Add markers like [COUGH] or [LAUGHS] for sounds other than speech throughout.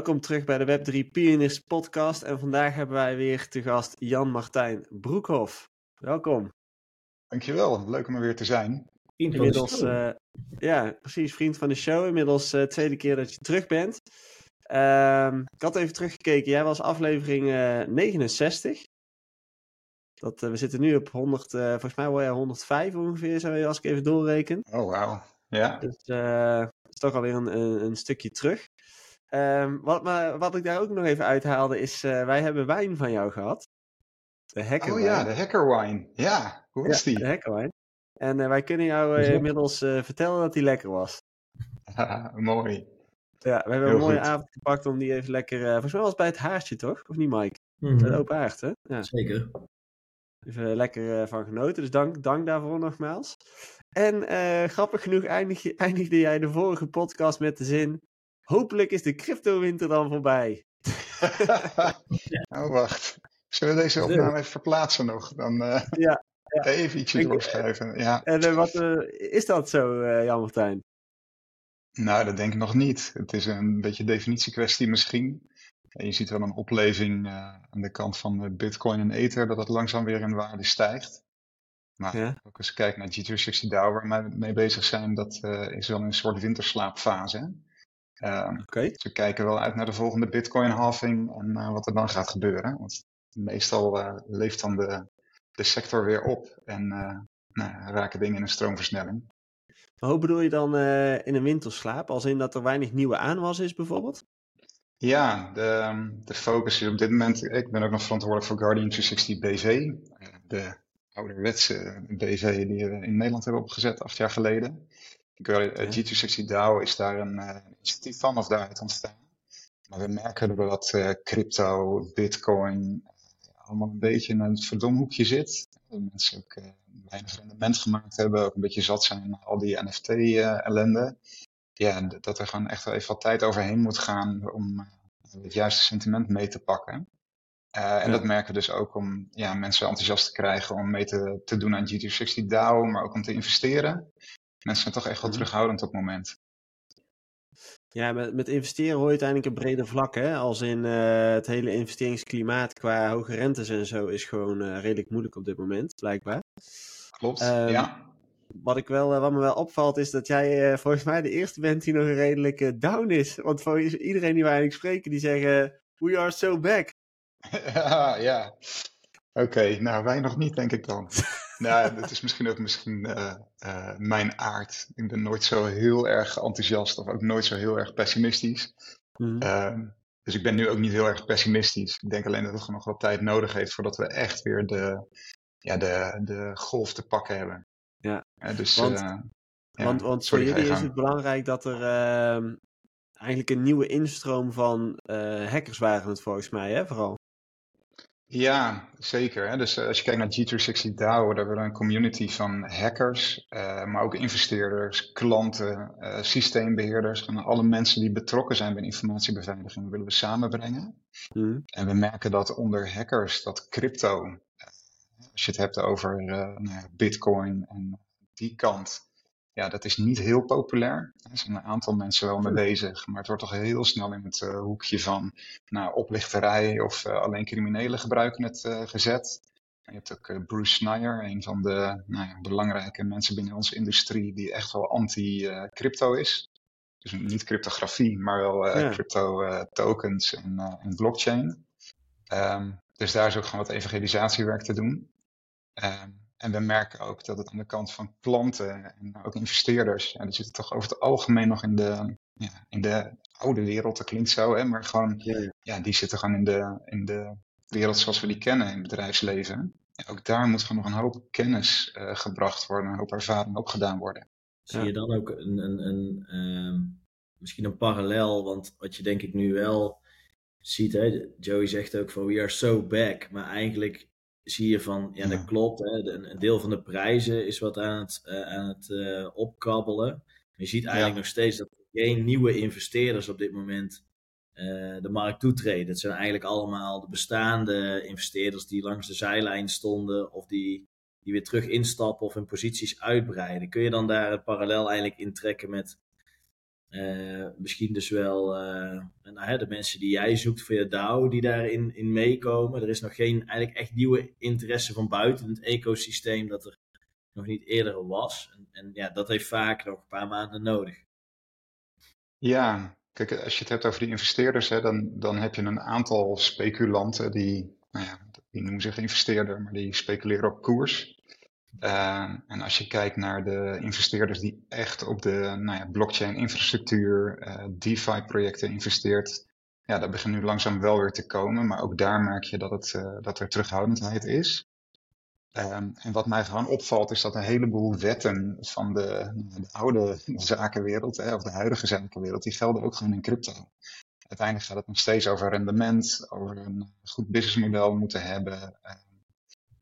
Welkom terug bij de Web3 Pioneers podcast en vandaag hebben wij weer te gast Jan-Martijn Broekhoff. Welkom. Dankjewel, leuk om er weer te zijn. Inmiddels, uh, ja, precies, vriend van de show. Inmiddels uh, tweede keer dat je terug bent. Uh, ik had even teruggekeken, jij was aflevering uh, 69. Dat, we zitten nu op 100, volgens mij wel ja, 105 ongeveer, zo, als ik even doorreken. Oh, wauw. Ja. Dus dat is toch alweer een, een, een stukje terug. Um, wat, maar, wat ik daar ook nog even uithaalde is, uh, wij hebben wijn van jou gehad. De hackerwine. Oh ja, de hackerwine. Ja, hoe is ja, die? De hackerwine. En uh, wij kunnen jou uh, inmiddels vertellen dat die lekker was. [LAUGHS] mooi. Ja, we hebben Heel een mooie goed. avond gepakt om die even lekker... volgens mij was het bij het haartje, toch? Of niet, Mike? Mm -hmm. Het open haard, hè? Ja. Zeker. Even lekker van genoten. Dus dank, dank daarvoor nogmaals. En grappig genoeg eindig, eindigde jij de vorige podcast met de zin... Hopelijk is de crypto-winter dan voorbij. [LAUGHS] oh, wacht. Zullen we deze opname even verplaatsen nog? Dan uh, ja, ja. even ietsje doorschuiven. Ja. En uh, wat uh, is dat zo, Jan Martijn? Nou, dat denk ik nog niet. Het is een beetje definitiekwestie misschien. Je ziet wel een opleving aan de kant van Bitcoin en Ether, dat het langzaam weer in waarde stijgt. Maar ja. ook als je kijkt naar G360 DAO, waar we mee bezig zijn, dat is wel een soort winterslaapfase. Hè? Uh, okay. Dus we kijken wel uit naar de volgende Bitcoin-halving en uh, wat er dan gaat gebeuren. Want meestal uh, leeft dan de, de sector weer op en nou, raken dingen in een stroomversnelling. Maar hoe bedoel je dan in een winterslaap? Als in dat er weinig nieuwe aanwas is bijvoorbeeld? Ja, de, de focus is op dit moment. Ik ben ook nog verantwoordelijk voor Guardian 360 BV. De ouderwetse BV die we in Nederland hebben opgezet acht jaar geleden. G260 DAO is daar een uh, initiatief van of daaruit ontstaan. Maar we merken dat uh, crypto, bitcoin, allemaal een beetje in een verdomhoekje zit. Dat mensen ook weinig rendement gemaakt hebben, ook een beetje zat zijn aan al die NFT-ellende. ja, dat er gewoon echt wel even wat tijd overheen moet gaan om het juiste sentiment mee te pakken. Uh, en ja. dat merken we dus ook om ja, mensen enthousiast te krijgen om mee te, te doen aan G260 DAO, maar ook om te investeren. Mensen zijn toch echt wel terughoudend op het moment. Ja, met, met investeren hoor je uiteindelijk een breder vlak. Hè? Als in uh, het hele investeringsklimaat qua hoge rentes en zo is gewoon uh, redelijk moeilijk op dit moment, blijkbaar. Klopt, um, ja. Wat, ik wel, uh, wat me wel opvalt is dat jij volgens mij de eerste bent die nog een redelijke down is. Want voor iedereen die wij eigenlijk spreken, die zeggen, we are so back. [LAUGHS] ja, ja. Oké, okay, nou wij nog niet denk ik dan. [LAUGHS] nou, dat is misschien ook misschien, uh, uh, mijn aard. Ik ben nooit zo heel erg enthousiast of ook nooit zo heel erg pessimistisch. Mm. Uh, dus ik ben nu ook niet heel erg pessimistisch. Ik denk alleen dat het nog wat tijd nodig heeft voordat we echt weer de, ja, de, de golf te pakken hebben. Ja, dus, want, ja, want, want voor jullie is het belangrijk dat er ehm, eigenlijk een nieuwe instroom van eh, hackers waren het volgens mij, hè, vooral. Ja, zeker. Hè? Dus uh, als je kijkt naar G360 DAO, daar we een community van hackers, uh, maar ook investeerders, klanten, uh, systeembeheerders en alle mensen die betrokken zijn bij informatiebeveiliging willen we samenbrengen. Mm. En we merken dat onder hackers dat crypto, als je het hebt over nou, bitcoin en die kant, ja, dat is niet heel populair. Er zijn een aantal mensen wel mee bezig, maar het wordt toch heel snel in het uh, hoekje van nou, oplichterij of uh, alleen criminelen gebruiken het uh, gezet. Je hebt ook Bruce Schneier, een van de nou ja, belangrijke mensen binnen onze industrie die echt wel anti-crypto is. Dus niet cryptografie, maar wel ja. crypto tokens en, en blockchain. Um, dus daar is ook gewoon wat evangelisatiewerk te doen. Um, en we merken ook dat het aan de kant van klanten en ook investeerders, ja, die zitten toch over het algemeen nog in de, ja, in de oude wereld, dat klinkt zo, hè, maar gewoon, ja, ja. ja, die zitten gewoon in de, in de wereld zoals we die kennen in het bedrijfsleven. Ja, ook daar moet gewoon nog een hoop kennis uh, gebracht worden, een hoop ervaring opgedaan worden. Zie je dan ook een, een, een uh, misschien een parallel, want wat je denk ik nu wel ziet, hè, Joey zegt ook van we are so back, maar eigenlijk zie je van, ja, dat klopt. Hè, een, deel van de prijzen is wat aan het, uh, aan het uh, opkabbelen. Je ziet eigenlijk nog steeds dat er geen nieuwe investeerders op dit moment uh, de markt toetreden. Het zijn eigenlijk allemaal de bestaande investeerders die langs de zijlijn stonden of die, die weer terug instappen of hun posities uitbreiden. Kun je dan daar het parallel eigenlijk intrekken met Uh, misschien dus wel uh, nou, de mensen die jij zoekt je DAO, die daarin in meekomen. Er is nog geen eigenlijk echt nieuwe interesse van buiten het ecosysteem dat er nog niet eerder was. En, en ja, dat heeft vaak nog een paar maanden nodig. Ja, kijk, als je het hebt over die investeerders, hè, dan, dan heb je een aantal speculanten die, nou ja, die noemen zich investeerder, maar die speculeren op koers. Uh, en als je kijkt naar de investeerders die echt op de nou ja, blockchain-infrastructuur, uh, DeFi-projecten investeert, ja, dat begint nu langzaam wel weer te komen. Maar ook daar merk je dat, het, uh, dat er terughoudendheid is. Um, en wat mij gewoon opvalt is dat een heleboel wetten van de, de oude zakenwereld, hè, of de huidige zakenwereld, die gelden ook gewoon in crypto. Uiteindelijk gaat het nog steeds over rendement, over een goed businessmodel moeten hebben.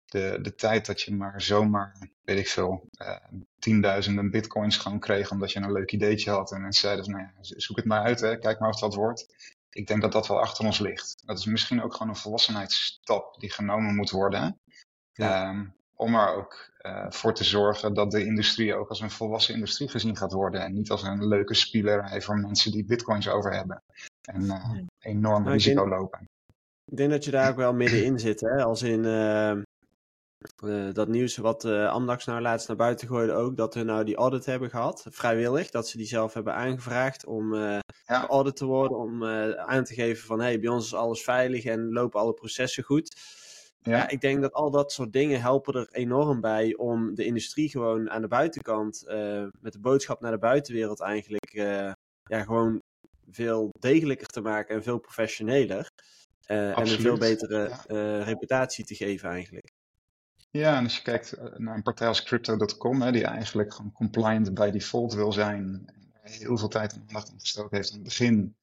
Ehm, de, de tijd dat je maar zomaar, weet ik veel, uh, tienduizenden bitcoins gewoon kreeg omdat je een leuk ideetje had. En mensen zeiden van, nou ja, zoek het maar uit, hè, kijk maar of dat wordt. Ik denk dat dat wel achter ons ligt. Dat is misschien ook gewoon een volwassenheidsstap die genomen moet worden. Ja. Um, om er ook uh, voor te zorgen dat de industrie ook als een volwassen industrie gezien gaat worden. En niet als een leuke spielerij voor mensen die bitcoins over hebben. En uh, enorm nou, risico denk, lopen. Ik denk dat je daar ook wel middenin zit. Hè? Als in uh, dat nieuws wat Amdax nou laatst naar buiten gooide ook. Dat we nou die audit hebben gehad. Vrijwillig. Dat ze die zelf hebben aangevraagd om ja. geaudit te worden. Om aan te geven van hey, bij ons is alles veilig en lopen alle processen goed. Ja. ik denk dat al dat soort dingen helpen er enorm bij om de industrie gewoon aan de buitenkant, uh, met de boodschap naar de buitenwereld eigenlijk, uh, ja, gewoon veel degelijker te maken en veel professioneler. Uh, en een veel betere ja. reputatie te geven eigenlijk. Ja, en als je kijkt naar een partij als Crypto.com, die eigenlijk gewoon compliant by default wil zijn, heel veel tijd en aandacht aan gestoken heeft aan het begin,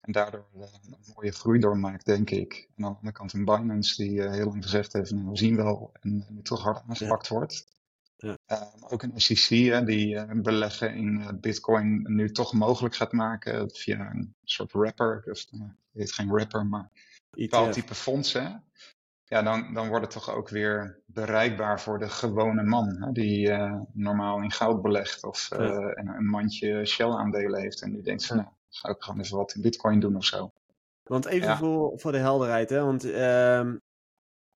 en daardoor uh, een mooie groei doormaakt, denk ik. En aan de andere kant een Binance die uh, heel lang gezegd heeft, nou, we zien wel, en nu toch hard aangepakt ja. wordt. Ja. Uh, ook een SEC hè, die beleggen in Bitcoin nu toch mogelijk gaat maken via een soort rapper. Dus, het heet geen rapper, maar een bepaald type fondsen. Ja, dan, dan wordt het toch ook weer bereikbaar voor de gewone man. Hè, die normaal in goud belegt of ja. een, een mandje Shell-aandelen heeft. En die denkt van, nou, zou ik gewoon even wat in bitcoin doen of zo. Want even ja. voor, voor de helderheid, hè? want uh,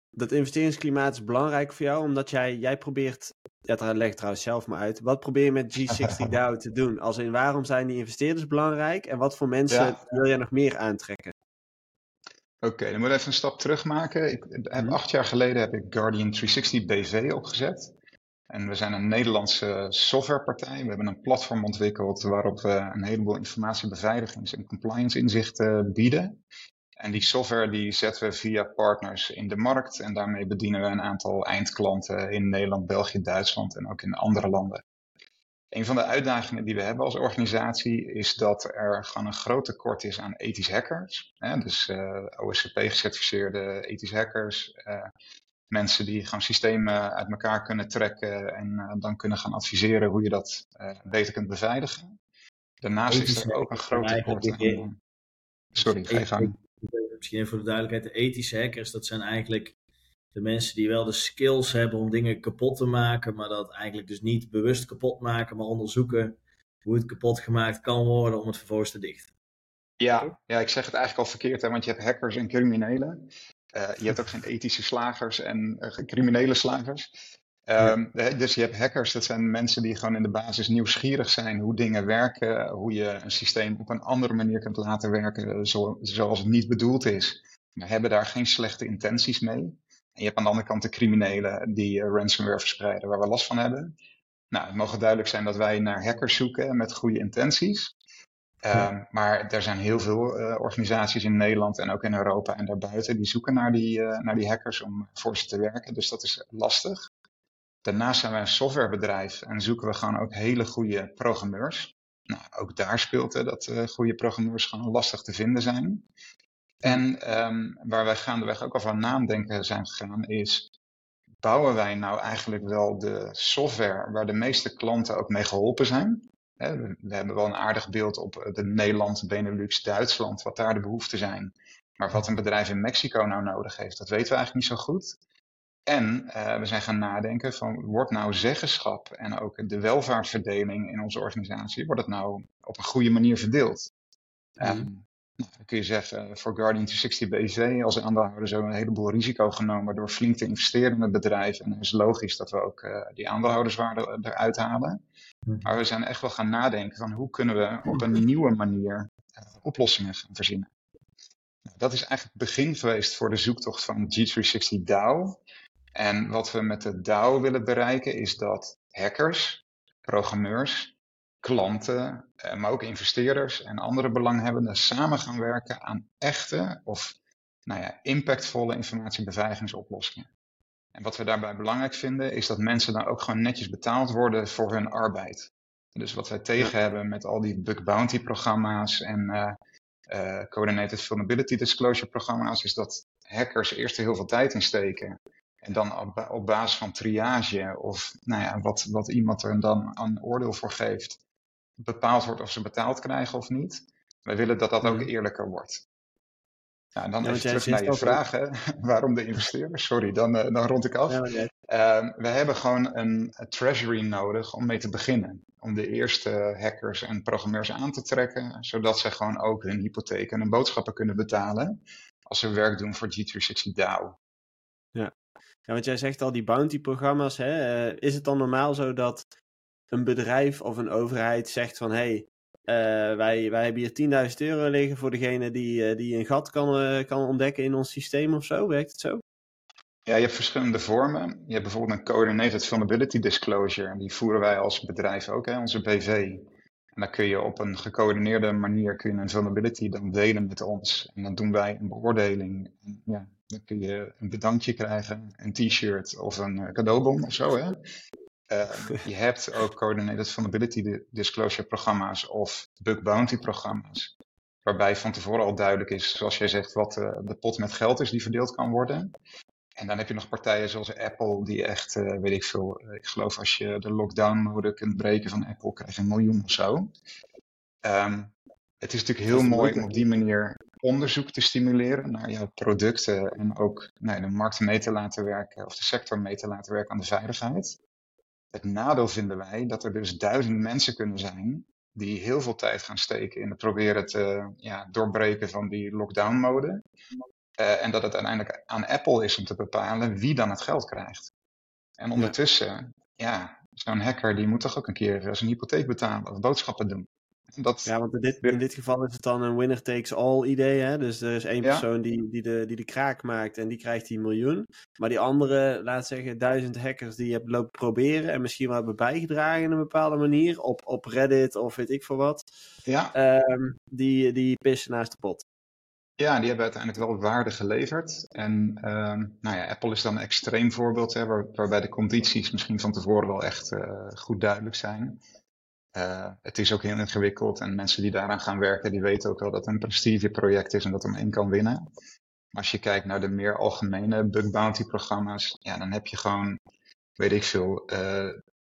dat investeringsklimaat is belangrijk voor jou, omdat jij, jij probeert, ja, dat leg trouwens zelf maar uit, wat probeer je met G60 [LAUGHS] DAO te doen? Als in waarom zijn die investeerders belangrijk en wat voor mensen wil jij nog meer aantrekken? Oké, okay, dan moet ik even een stap terug maken. Ik, heb, acht jaar geleden heb ik Guardian 360 BV opgezet. En we zijn een Nederlandse softwarepartij. We hebben een platform ontwikkeld waarop we een heleboel informatiebeveiligings- en compliance inzichten bieden. En die software die zetten we via partners in de markt. En daarmee bedienen we een aantal eindklanten in Nederland, België, Duitsland en ook in andere landen. Een van de uitdagingen die we hebben als organisatie is dat er gewoon een groot tekort is aan ethisch hackers. Hè? Dus uh, OSCP-gecertificeerde ethisch hackers, uh, mensen die gewoon systemen uit elkaar kunnen trekken en uh, dan kunnen gaan adviseren hoe je dat uh, beter kunt beveiligen. Daarnaast is er ook een groot tekort aan... Sorry, ga je gang. Misschien even voor de duidelijkheid, de ethische hackers, dat zijn eigenlijk de mensen die wel de skills hebben om dingen kapot te maken, maar dat eigenlijk dus niet bewust kapot maken, maar onderzoeken hoe het kapot gemaakt kan worden om het vervolgens te dichten. Ja, ja, ik zeg het eigenlijk al verkeerd, hè, want je hebt hackers en criminelen. Uh, je hebt ook geen ethische slagers en uh, criminele slagers. Um, ja. Dus je hebt hackers, dat zijn mensen die gewoon in de basis nieuwsgierig zijn hoe dingen werken, hoe je een systeem op een andere manier kunt laten werken zo, zoals het niet bedoeld is. Maar hebben daar geen slechte intenties mee. En je hebt aan de andere kant de criminelen die uh, ransomware verspreiden, waar we last van hebben. Nou, het mogen duidelijk zijn dat wij naar hackers zoeken met goede intenties. Um, maar er zijn heel veel uh, organisaties in Nederland en ook in Europa en daarbuiten die zoeken naar die, uh, naar die hackers om voor ze te werken. Dus dat is lastig. Daarnaast zijn wij een softwarebedrijf en zoeken we gewoon ook hele goede programmeurs. Nou, ook daar speelt hè, dat uh, goede programmeurs gewoon lastig te vinden zijn. En um, waar wij gaandeweg ook al aan nadenken zijn gegaan is, bouwen wij nou eigenlijk wel de software waar de meeste klanten ook mee geholpen zijn? We hebben wel een aardig beeld op eh, de Nederland, Benelux, Duitsland, wat daar de behoeften zijn. Maar wat een bedrijf in Mexico nou nodig heeft, dat weten we eigenlijk niet zo goed. En uh, we zijn gaan nadenken van, wordt nou zeggenschap en ook de welvaartsverdeling in onze organisatie, wordt het nou op een goede manier verdeeld. En nou, dan kun je zeggen, voor Guardian 360 BV als aandeelhouder zo een heleboel risico genomen door flink te investeren in het bedrijf. En dan is het logisch dat we ook eh, die aandeelhouderswaarde eruit halen. Mhm. Maar we zijn echt wel gaan nadenken van hoe kunnen we op een nieuwe manier eh, oplossingen gaan verzinnen. Nou, dat is eigenlijk het begin geweest voor de zoektocht van G360 DAO. En wat we met de DAO willen bereiken is dat hackers, programmeurs, klanten, eh, maar ook investeerders en andere belanghebbenden samen gaan werken aan echte of nou ja, impactvolle informatiebeveigigingsoplossingen. En wat we daarbij belangrijk vinden is dat mensen dan ook gewoon netjes betaald worden voor hun arbeid. Dus wat wij tegen hebben met al die bug bounty programma's en eh, coordinated vulnerability disclosure programma's, is dat hackers eerst er heel veel tijd in steken. En dan op, ba- op basis van triage of nou ja, wat, wat iemand er dan een oordeel voor geeft, bepaald wordt of ze betaald krijgen of niet. Wij willen dat dat ook Mhm. eerlijker wordt. Nou, en dan Ja, even terug naar je vraag, hè. [LAUGHS] waarom de investeerder? Sorry, dan, eh, dan rond ik af. Ja, Ehm, we hebben gewoon een, een treasury nodig om mee te beginnen. Om de eerste hackers en programmeurs aan te trekken, zodat ze gewoon ook hun hypotheek en hun boodschappen kunnen betalen als ze werk doen voor G360 DAO. Ja, want jij zegt al die bounty-programma's. Hè? eh, is het dan normaal zo dat een bedrijf of een overheid zegt van... hey, wij, wij hebben hier 10.000 euro liggen voor degene die, eh, die een gat kan, eh, kan ontdekken in ons systeem of zo? Werkt het zo? Ja, je hebt verschillende vormen. Je hebt bijvoorbeeld een Coordinated Vulnerability Disclosure. Die voeren wij als bedrijf ook, hè, onze BV. En dan kun je op een gecoördineerde manier kun je een vulnerability dan delen met ons. En dan doen wij een beoordeling. En ja, dan kun je een bedankje krijgen, een t-shirt of een eh, cadeaubon of zo. Hè? Eh, je hebt ook Coordinated Vulnerability Di- Disclosure programma's of Bug Bounty programma's. Waarbij van tevoren al duidelijk is, zoals jij zegt, wat eh, de pot met geld is die verdeeld kan worden. En dan heb je nog partijen zoals Apple, die echt, eh, weet ik veel, ik geloof als je de lockdown-mode kunt breken van Apple, krijg je een miljoen of zo. Ehm, het is natuurlijk heel is mooi om op die manier onderzoek te stimuleren naar jouw producten en ook nou, de markt mee te laten werken of de sector mee te laten werken aan de veiligheid. Het nadeel vinden wij dat er dus duizend mensen kunnen zijn die heel veel tijd gaan steken in het proberen te ja, doorbreken van die lockdown-mode. Eh, en dat het uiteindelijk aan Apple is om te bepalen wie dan het geld krijgt. En ondertussen, ja, zo'n hacker die moet toch ook een keer zijn hypotheek betalen of boodschappen doen. Dat, Ja, want in dit, in dit geval is het dan een winner takes all idee. Hè? Dus er is één Ja. persoon die, die, de, die de kraak maakt en die krijgt die miljoen. Maar die andere, laat zeggen, duizend hackers die je hebt lopen proberen en misschien wel hebben bijgedragen in een bepaalde manier op, op Reddit of weet ik veel wat. ja, ehm, die, die pissen naast de pot. ja, die hebben uiteindelijk wel waarde geleverd. En ehm, nou ja, Apple is dan een extreem voorbeeld, hè, waar- waarbij de condities misschien van tevoren wel echt eh, goed duidelijk zijn. Eh, het is ook heel ingewikkeld en mensen die daaraan gaan werken, die weten ook wel dat het een prestigeproject is en dat er maar één kan winnen. Maar als je kijkt naar de meer algemene bug bounty programma's, ja, dan heb je gewoon, weet ik veel, eh,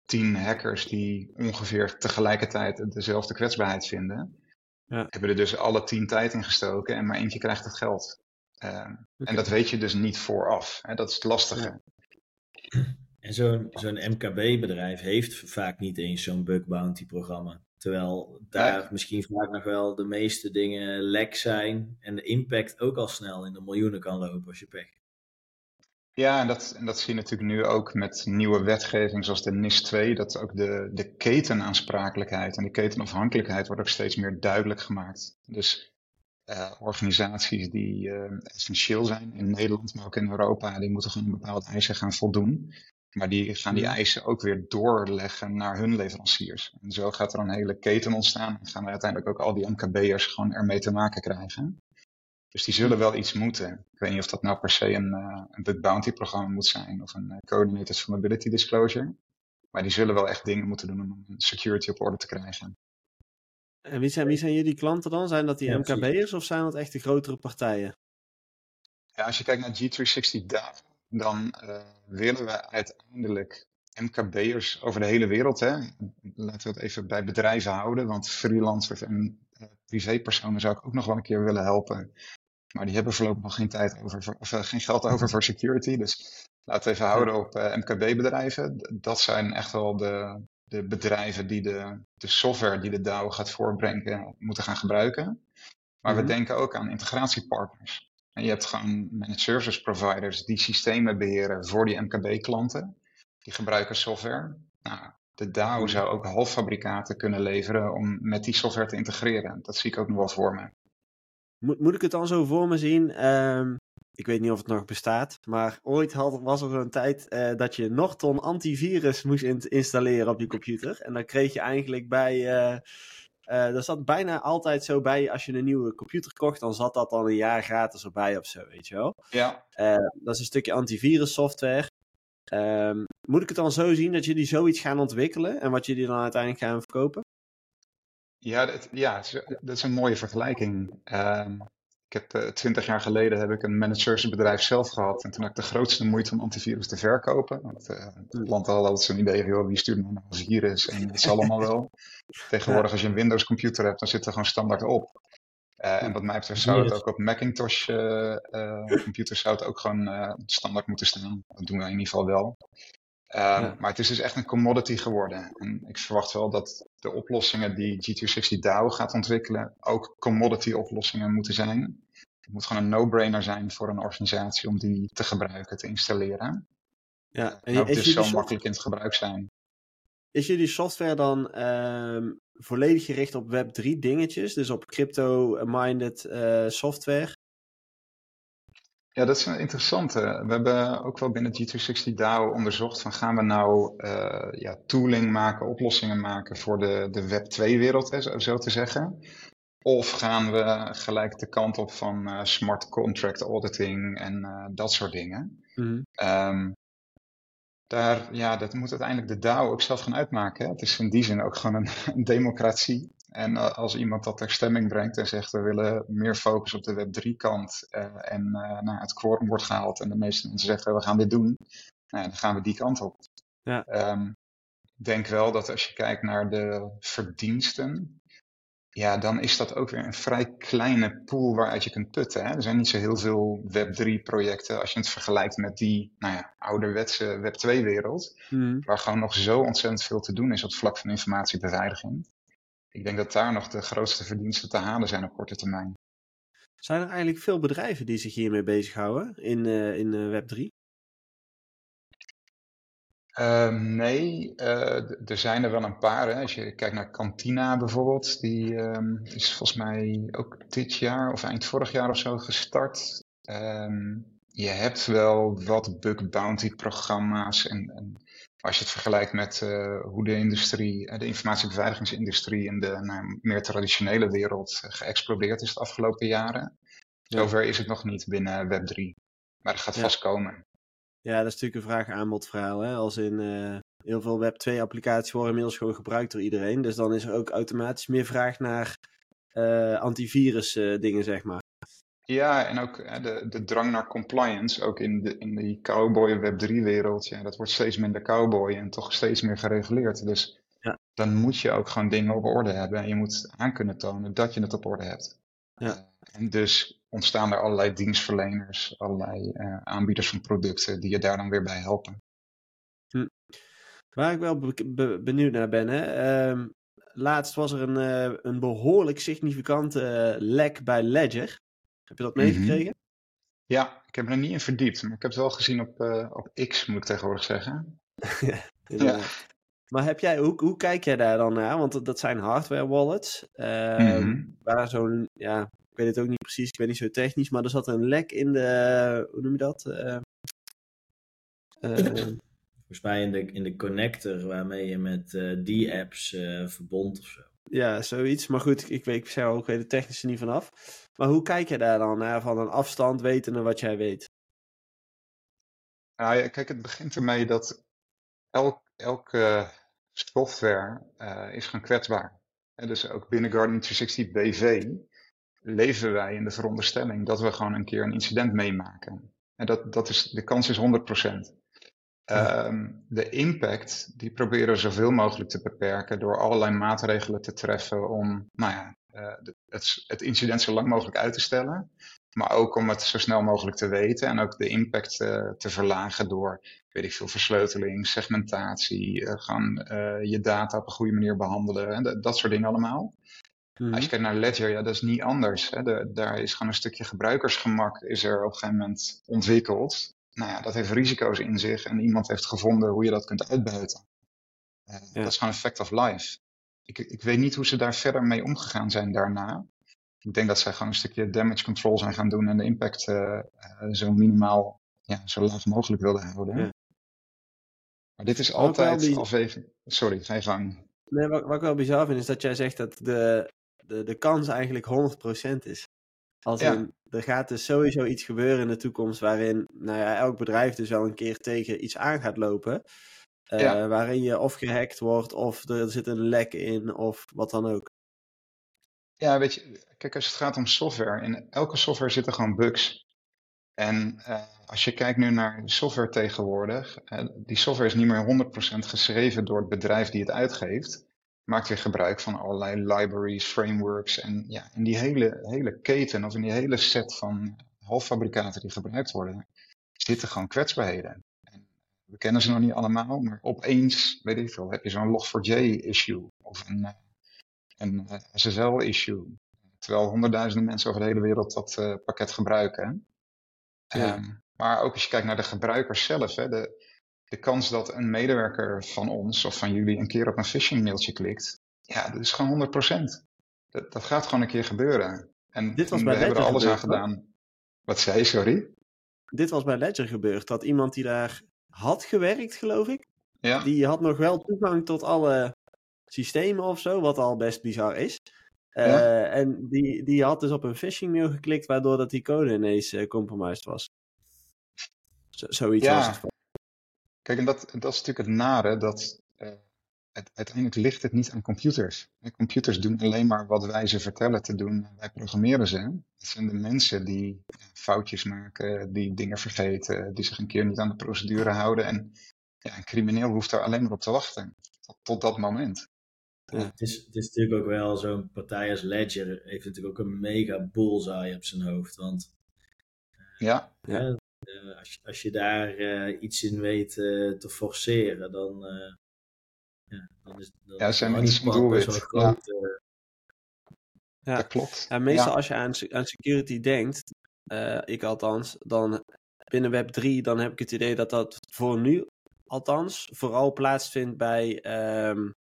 tien hackers die ongeveer tegelijkertijd dezelfde kwetsbaarheid vinden. Ja. Hebben er dus alle tien tijd in gestoken en maar eentje krijgt het geld. Eh, En dat weet je dus niet vooraf. Hè? Dat is het lastige. En zo'n zo'n MKB-bedrijf heeft vaak niet eens zo'n bug bounty programma. Terwijl daar misschien vaak nog wel de meeste dingen lek zijn. En de impact ook al snel in de miljoenen kan lopen als je pech. Ja, en dat, en dat zie je natuurlijk nu ook met nieuwe wetgeving zoals de NIS 2, dat ook de, de ketenaansprakelijkheid en de ketenafhankelijkheid wordt ook steeds meer duidelijk gemaakt. Dus eh, organisaties die eh, essentieel zijn in Nederland, maar ook in Europa, die moeten gewoon bepaalde eisen gaan voldoen. Maar die gaan die eisen ook weer doorleggen naar hun leveranciers. En zo gaat er een hele keten ontstaan en gaan we uiteindelijk ook al die MKB'ers gewoon ermee te maken krijgen. Dus die zullen wel iets moeten. Ik weet niet of dat nou per se een, eh, een bug bounty programma moet zijn of een eh, coordinated vulnerability disclosure. Maar die zullen wel echt dingen moeten doen om een security op orde te krijgen. En wie zijn, wie zijn jullie klanten dan? Zijn dat die. MKB'ers of zijn dat echt de grotere partijen? Ja, als je kijkt naar G360 DAO, dan eh, willen we uiteindelijk MKB'ers over de hele wereld, hè, laten we het even bij bedrijven houden, want freelancers en eh, privépersonen zou ik ook nog wel een keer willen helpen. Maar die hebben voorlopig nog geen tijd over, of eh, geen geld over voor security. Dus laten we even houden op MKB-bedrijven. Dat zijn echt wel de, de bedrijven die de, de software die de DAO gaat voorbrengen, moeten gaan gebruiken. Maar Mhm. we denken ook aan integratiepartners. En je hebt gewoon managed service providers die systemen beheren voor die MKB-klanten. Die gebruiken software. Nou, de DAO Mhm. zou ook halffabrikaten kunnen leveren om met die software te integreren. Dat zie ik ook nog wel voor me. Moet, moet ik het dan zo voor me zien? Ehm, ik weet niet of het nog bestaat, maar ooit had, was er zo'n tijd eh, dat je Norton antivirus moest in- installeren op je computer. En dan kreeg je eigenlijk bij. eh dat zat bijna altijd zo bij als je een nieuwe computer kocht, dan zat dat dan een jaar gratis erbij of zo, weet je wel. Ja, Eh, dat is een stukje antivirus software. Ehm, moet ik het dan zo zien dat jullie zoiets gaan ontwikkelen en wat jullie dan uiteindelijk gaan verkopen? Ja, dat, ja, dat is een mooie vergelijking. Ehm, ik heb eh, twintig jaar geleden heb ik een managed service bedrijf zelf gehad. En toen had ik de grootste moeite om antivirus te verkopen. Want eh het land had altijd zo'n idee, joh, wie stuurt nou een virus? En het is allemaal wel. [LAUGHS] Tegenwoordig als je een Windows computer hebt, dan zit er gewoon standaard op. Eh, en wat mij betreft zou het Virus. ook op Macintosh computers zou het ook gewoon standaard moeten staan. Dat doen we in ieder geval wel. Ehm, Ja. Maar het is dus echt een commodity geworden. En ik verwacht wel dat de oplossingen die G260 DAO gaat ontwikkelen ook commodity oplossingen moeten zijn. Het moet gewoon een no-brainer zijn voor een organisatie om die te gebruiken, te installeren. Ja, En ook is dus zo makkelijk in het gebruik zijn. Is jullie software dan ehm, volledig gericht op Web3 dingetjes? Dus op crypto-minded eh, software? Ja, dat is een interessante. We hebben ook wel binnen G260 DAO onderzocht van gaan we nou eh, ja, tooling maken, oplossingen maken voor de, de Web 2-wereld, hè, zo, te zeggen. Of gaan we gelijk de kant op van eh, smart contract auditing en eh, dat soort dingen. Mhm. Ehm, daar, ja, dat moet uiteindelijk de DAO ook zelf gaan uitmaken. Hè. Het is in die zin ook gewoon een, een democratie. En eh, als iemand dat ter stemming brengt en zegt we willen meer focus op de Web3 kant eh, en eh, nou, het quorum wordt gehaald en de meeste mensen zeggen we gaan dit doen, nou, dan gaan we die kant op. Ja. Ehm, ik denk wel dat als je kijkt naar de verdiensten, ja, dan is dat ook weer een vrij kleine pool waaruit je kunt putten. Hè? Er zijn niet zo heel veel Web3-projecten als je het vergelijkt met die nou ja, ouderwetse Web2-wereld, Mhm. waar gewoon nog zo ontzettend veel te doen is op het vlak van informatiebeveiliging. Ik denk dat daar nog de grootste verdiensten te halen zijn op korte termijn. Zijn er eigenlijk veel bedrijven die zich hiermee bezighouden in, eh, in eh, Web3? Ehm, nee, eh, er zijn er wel een paar. Hè. Als je kijkt naar Cantina bijvoorbeeld, die ehm, is volgens mij ook dit jaar of eind vorig jaar of zo gestart. Ehm, je hebt wel wat bug bounty programma's en, en als je het vergelijkt met eh, hoe de industrie, eh, de informatiebeveiligingsindustrie in de nou, meer traditionele wereld eh, geëxplodeerd is de afgelopen jaren. Ja. Zover is het nog niet binnen Web3. Maar dat gaat Ja. vast komen. Ja, dat is natuurlijk een vraag-aanbod verhaal. Hè? Als in heel veel Web2 applicaties worden inmiddels gewoon gebruikt door iedereen. Dus dan is er ook automatisch meer vraag naar eh, antivirus eh, dingen, zeg maar. Ja, en ook hè, de, de drang naar compliance, ook in, de, in die cowboy Web3-wereld, ja, dat wordt steeds minder cowboy en toch steeds meer gereguleerd. Dus Ja. dan moet je ook gewoon dingen op orde hebben en je moet aan kunnen tonen dat je het op orde hebt. Ja. Eh, en dus ontstaan er allerlei dienstverleners, allerlei eh, aanbieders van producten die je daar dan weer bij helpen. Waar ik wel be- be- benieuwd naar ben, hè. ehm, laatst was er een, eh, een behoorlijk significante eh, lek bij Ledger. Heb je dat Mhm. meegekregen? Ja, ik heb er niet in verdiept, maar ik heb het wel gezien op, eh, op X, moet ik tegenwoordig zeggen. [LAUGHS] Inderdaad. Maar heb jij, hoe, hoe kijk jij daar dan naar? Want dat- dat zijn hardware wallets. ehm, Mhm. Waar zo'n, ja, ik weet het ook niet precies, ik ben niet zo technisch, maar er zat een lek in de, hoe noem je dat? Eh, Volgens mij in de, in de connector waarmee je met eh, die apps eh verbond of zo. Ja, zoiets. Maar goed, ik weet, ook, weet het technische niet vanaf. Maar hoe kijk je daar dan naar van een afstand wetende wat jij weet? Nou ja, kijk, het begint ermee dat elk, elke software eh, is gewoon kwetsbaar. En dus ook binnen Guardian 360 BV leven wij in de veronderstelling dat we gewoon een keer een incident meemaken. En dat, dat is, de kans is 100%. Ehm, de impact, die proberen we zoveel mogelijk te beperken door allerlei maatregelen te treffen om nou ja, eh, de- het, het incident zo lang mogelijk uit te stellen. Maar ook om het zo snel mogelijk te weten en ook de impact uh, te verlagen door, weet ik veel, versleuteling, segmentatie, uh, gaan uh, je data op een goede manier behandelen en dat soort dingen allemaal. Mm. Als je kijkt naar Ledger, ja, dat is niet anders. Hè. De, daar is gewoon een stukje gebruikersgemak is er op een gegeven moment ontwikkeld. Nou ja, dat heeft risico's in zich en iemand heeft gevonden hoe je dat kunt uitbuiten. Ja. Dat is gewoon een fact of life. Ik, ik weet niet hoe ze daar verder mee omgegaan zijn daarna ik denk dat zij gewoon een stukje damage control zijn gaan doen en de impact uh, zo minimaal, ja, zo laag mogelijk wilden houden. Ja. Maar dit is altijd die... Sorry, ga je gang. Nee, wat, wat ik wel bizar vind is dat jij zegt dat de, de, de kans eigenlijk 100% is. Als in, er gaat dus sowieso iets gebeuren in de toekomst waarin nou ja, elk bedrijf dus wel een keer tegen iets aan gaat lopen. Uh, ja. Waarin je of gehackt wordt, of er zit een lek in, of wat dan ook. Ja, weet je, kijk, als het gaat om software, in elke software zitten gewoon bugs. En uh, als je kijkt nu naar software tegenwoordig, uh, die software is niet meer 100% geschreven door het bedrijf die het uitgeeft. Maakt weer gebruik van allerlei libraries, frameworks en ja, in die hele, hele keten of in die hele set van halffabrikaten die gebruikt worden, zitten gewoon kwetsbaarheden. En we kennen ze nog niet allemaal, maar opeens, weet ik veel, heb je zo'n Log4j issue of een, een SSL issue Terwijl honderdduizenden mensen over de hele wereld dat uh, pakket gebruiken. Ja. Um, maar ook als je kijkt naar de gebruikers zelf, hè, de, de kans dat een medewerker van ons of van jullie een keer op een phishing mailtje klikt, ja, dat is gewoon 100%. Dat, dat gaat gewoon een keer gebeuren. En Dit was we bij hebben er alles aan gedaan. Wat zei je, sorry? Dit was bij Ledger gebeurd, dat iemand die daar had gewerkt, geloof ik, ja. die had nog wel toegang tot alle systemen of zo, wat al best bizar is. Uh, En die, die had dus op een phishing mail geklikt, waardoor dat die code ineens uh, compromised was. Zo, zoiets ja. was het. Kijk, en dat, dat is natuurlijk het nare, dat uh, het, uiteindelijk ligt het niet aan computers. Computers doen alleen maar wat wij ze vertellen te doen. Wij programmeren ze. Het zijn de mensen die foutjes maken, die dingen vergeten, die zich een keer niet aan de procedure houden. En ja, een crimineel hoeft daar alleen maar op te wachten. Tot, tot dat moment. Ja. Het, is, het is natuurlijk ook wel zo'n partij als Ledger heeft natuurlijk ook een mega bullseye op zijn hoofd. Want ja. ja. Uh, als, je, als je daar uh, iets in weet uh, te forceren, dan, ja, dan is dan ja, zijn mensen doelwit. Best wel groot, ja. Dat klopt. Ja, meestal als je aan, aan security denkt, ik althans, dan binnen Web 3, dan heb ik het idee dat dat voor nu althans vooral plaatsvindt bij um,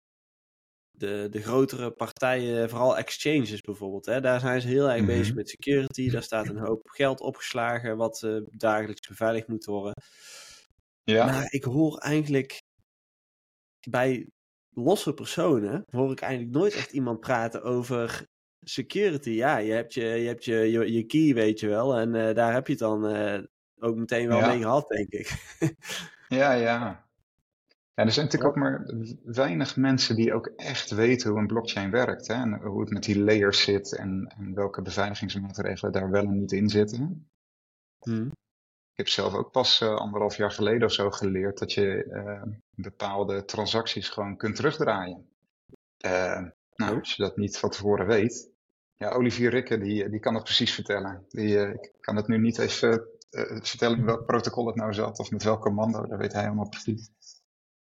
de, de grotere partijen, vooral exchanges bijvoorbeeld, hè, daar zijn ze heel erg bezig Mhm. met security. Daar staat een hoop geld opgeslagen wat eh, dagelijks beveiligd moet worden. Ja, Maar ik hoor eigenlijk bij losse personen, hoor ik eigenlijk nooit echt iemand praten over security. Ja, je hebt je, je, hebt je, je, je key, weet je wel, en eh, daar heb je het dan eh, ook meteen wel Ja. mee gehad, denk ik. [LAUGHS] ja, ja. Ja, er zijn natuurlijk ook maar weinig mensen die ook echt weten hoe een blockchain werkt. Hè? En hoe het met die layers zit en, en welke beveiligingsmaatregelen daar wel en niet in zitten. Hm. Ik heb zelf ook pas eh, anderhalf jaar geleden of zo geleerd dat je eh, bepaalde transacties gewoon kunt terugdraaien. Eh, nou, Oh. als je dat niet van tevoren weet. Ja, Olivier Rikke, die, die kan dat precies vertellen. Die, ik kan het nu niet even vertellen in welk protocol het nou zat of met welk commando. Dat weet hij helemaal precies.